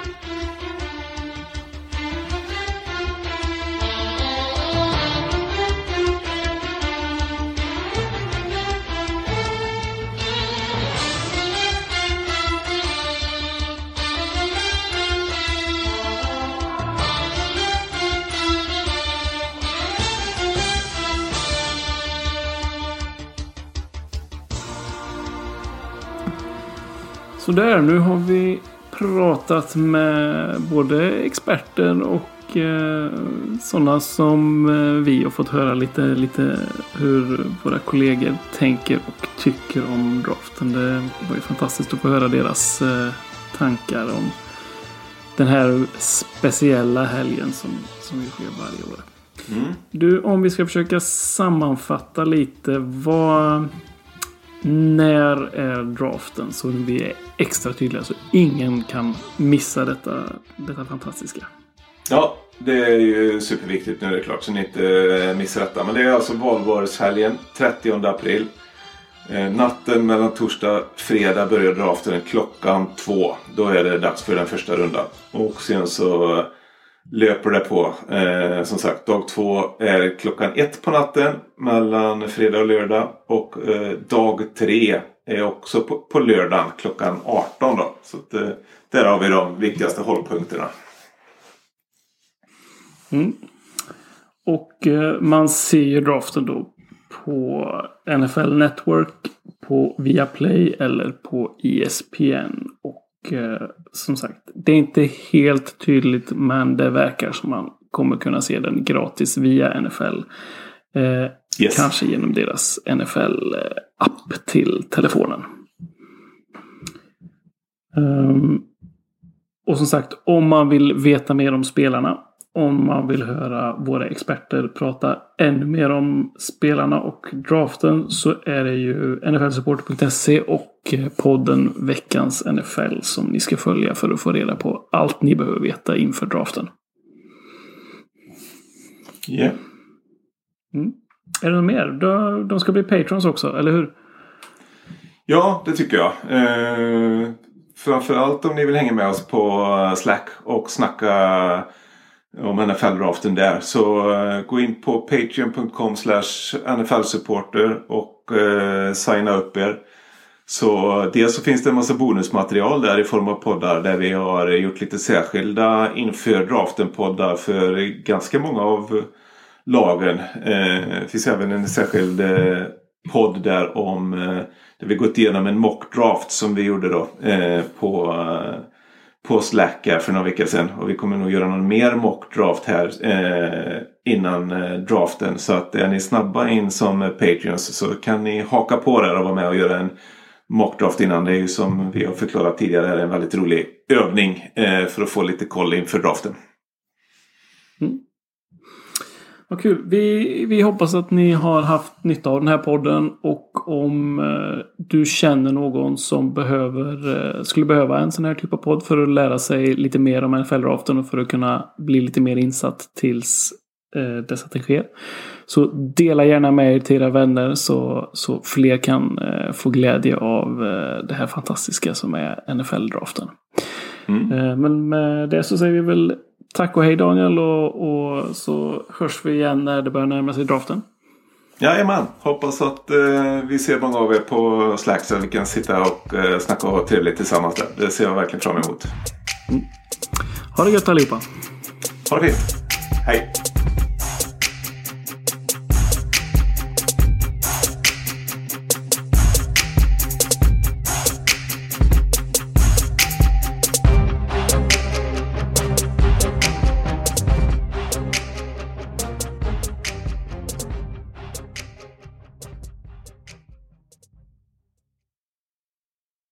Sådär, nu har vi pratat med både experter och eh, sådana som eh, vi har fått höra lite, lite hur våra kollegor tänker och tycker om draften. Det var ju fantastiskt att få höra deras eh, tankar om den här speciella helgen som, som vi sker varje år. Mm. Du, om vi ska försöka sammanfatta lite. Vad... När är draften? Så vi är extra tydliga så ingen kan missa detta, detta fantastiska. Ja, det är ju superviktigt nu är det klart så ni inte eh, missar detta. Men det är alltså valborgshelgen 30 april. Eh, natten mellan torsdag och fredag börjar draften klockan två. Då är det dags för den första rundan. Och sen så löper det på. Eh, som sagt, dag två är klockan ett på natten mellan fredag och lördag. Och eh, dag tre är också på, på lördagen klockan 18 då. Så att, eh, där har vi de viktigaste hållpunkterna. Mm. Och eh, man ser ju draften då på NFL Network, på Viaplay eller på ESPN. Och eh, som sagt, det är inte helt tydligt men det verkar som man kommer kunna se den gratis via NFL. Eh, Yes. Kanske genom deras NFL-app till telefonen. Ehm, och som sagt, om man vill veta mer om spelarna, om man vill höra våra experter prata ännu mer om spelarna och draften så är det ju nflsupporter.se och podden Veckans NFL som ni ska följa för att få reda på allt ni behöver veta inför draften. Yeah. Mm. Är det något mer? De, de ska bli patrons också, eller hur? Ja, det tycker jag. Eh, framförallt om ni vill hänga med oss på Slack och snacka om NFL-draften där. Så uh, gå in på patreon.com NFL-supporter och uh, signa upp er. Så dels så finns det en massa bonusmaterial där i form av poddar där vi har gjort lite särskilda inför draften-poddar för ganska många av lagen. Uh, det finns även en särskild podd där om där vi gått igenom en mock-draft som vi gjorde då på, på Slack här för några veckor sedan. Och vi kommer nog göra någon mer mock-draft här eh, innan eh, draften. Så att är ni snabba in som Patreons så kan ni haka på där och vara med och göra en mockdraft innan. Det är ju som vi har förklarat tidigare en väldigt rolig övning eh, för att få lite koll inför draften. Mm. Vad kul. Vi, vi hoppas att ni har haft nytta av den här podden och om eh, du känner någon som behöver, eh, skulle behöva en sån här typ av podd för att lära sig lite mer om NFL-draften och för att kunna bli lite mer insatt tills eh, dess att det sker. Så dela gärna med er till era vänner så, så fler kan eh, få glädje av eh, det här fantastiska som är NFL-draften. Mm. Eh, men med det så säger vi väl tack och hej Daniel och, och så hörs vi igen när det börjar närma sig draften. Jajamän, hoppas att eh, vi ser många av er på Slack så vi kan sitta och eh, snacka och ha trevligt tillsammans där. Det ser jag verkligen fram emot. Mm. Ha det gött allihopa. Ha det fint. Hej.